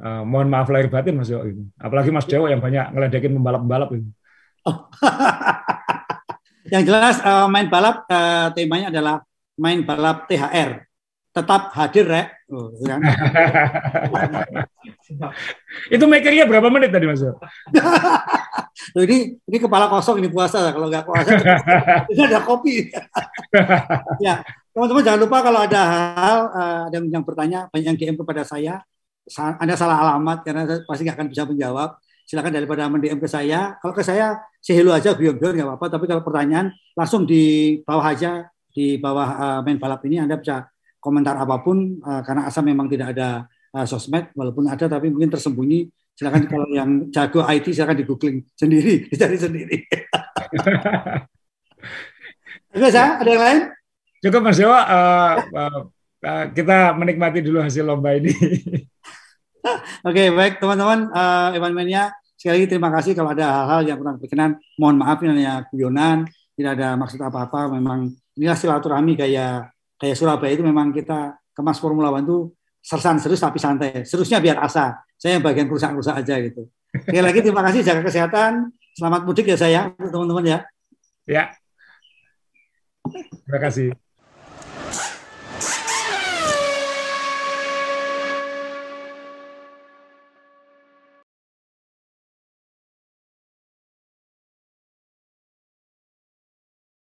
uh, mohon maaf lahir batin Mas Jo. Apalagi Mas Dewo yang banyak ngeledekin pembalap-pembalap ini. Oh. yang jelas uh, main balap uh, temanya adalah main balap THR tetap hadir rek. Oh, ya itu makernya berapa menit tadi mas? Ini ini kepala kosong ini puasa kalau nggak puasa ini ada kopi. Ya teman-teman jangan lupa kalau ada hal uh, ada yang bertanya banyak yang DM kepada saya anda salah alamat karena saya pasti nggak akan bisa menjawab. Silakan daripada mendm ke saya. Kalau ke saya sehelu aja biar-biar nggak apa-apa tapi kalau pertanyaan langsung di bawah aja di bawah uh, main balap ini Anda bisa komentar apa pun uh, karena asal memang tidak ada uh, sosmed walaupun ada tapi mungkin tersembunyi silakan kalau yang jago IT silakan di googling sendiri dicari sendiri Oke, saya ada yang lain? Cukup Mas Dewa, uh, uh, uh, kita menikmati dulu hasil lomba ini. Oke, okay, baik teman-teman, uh, Evan Mania, sekali lagi terima kasih kalau ada hal-hal yang kurang berkenan. Mohon maaf ini hanya guyonan, tidak ada maksud apa-apa. Memang inilah silaturahmi kayak kayak Surabaya itu memang kita kemas Formula One itu sersan serius tapi santai. Seriusnya biar asa. Saya yang bagian rusak-rusak aja gitu. Sekali lagi terima kasih jaga kesehatan. Selamat mudik ya saya teman-teman ya. Ya. Terima kasih.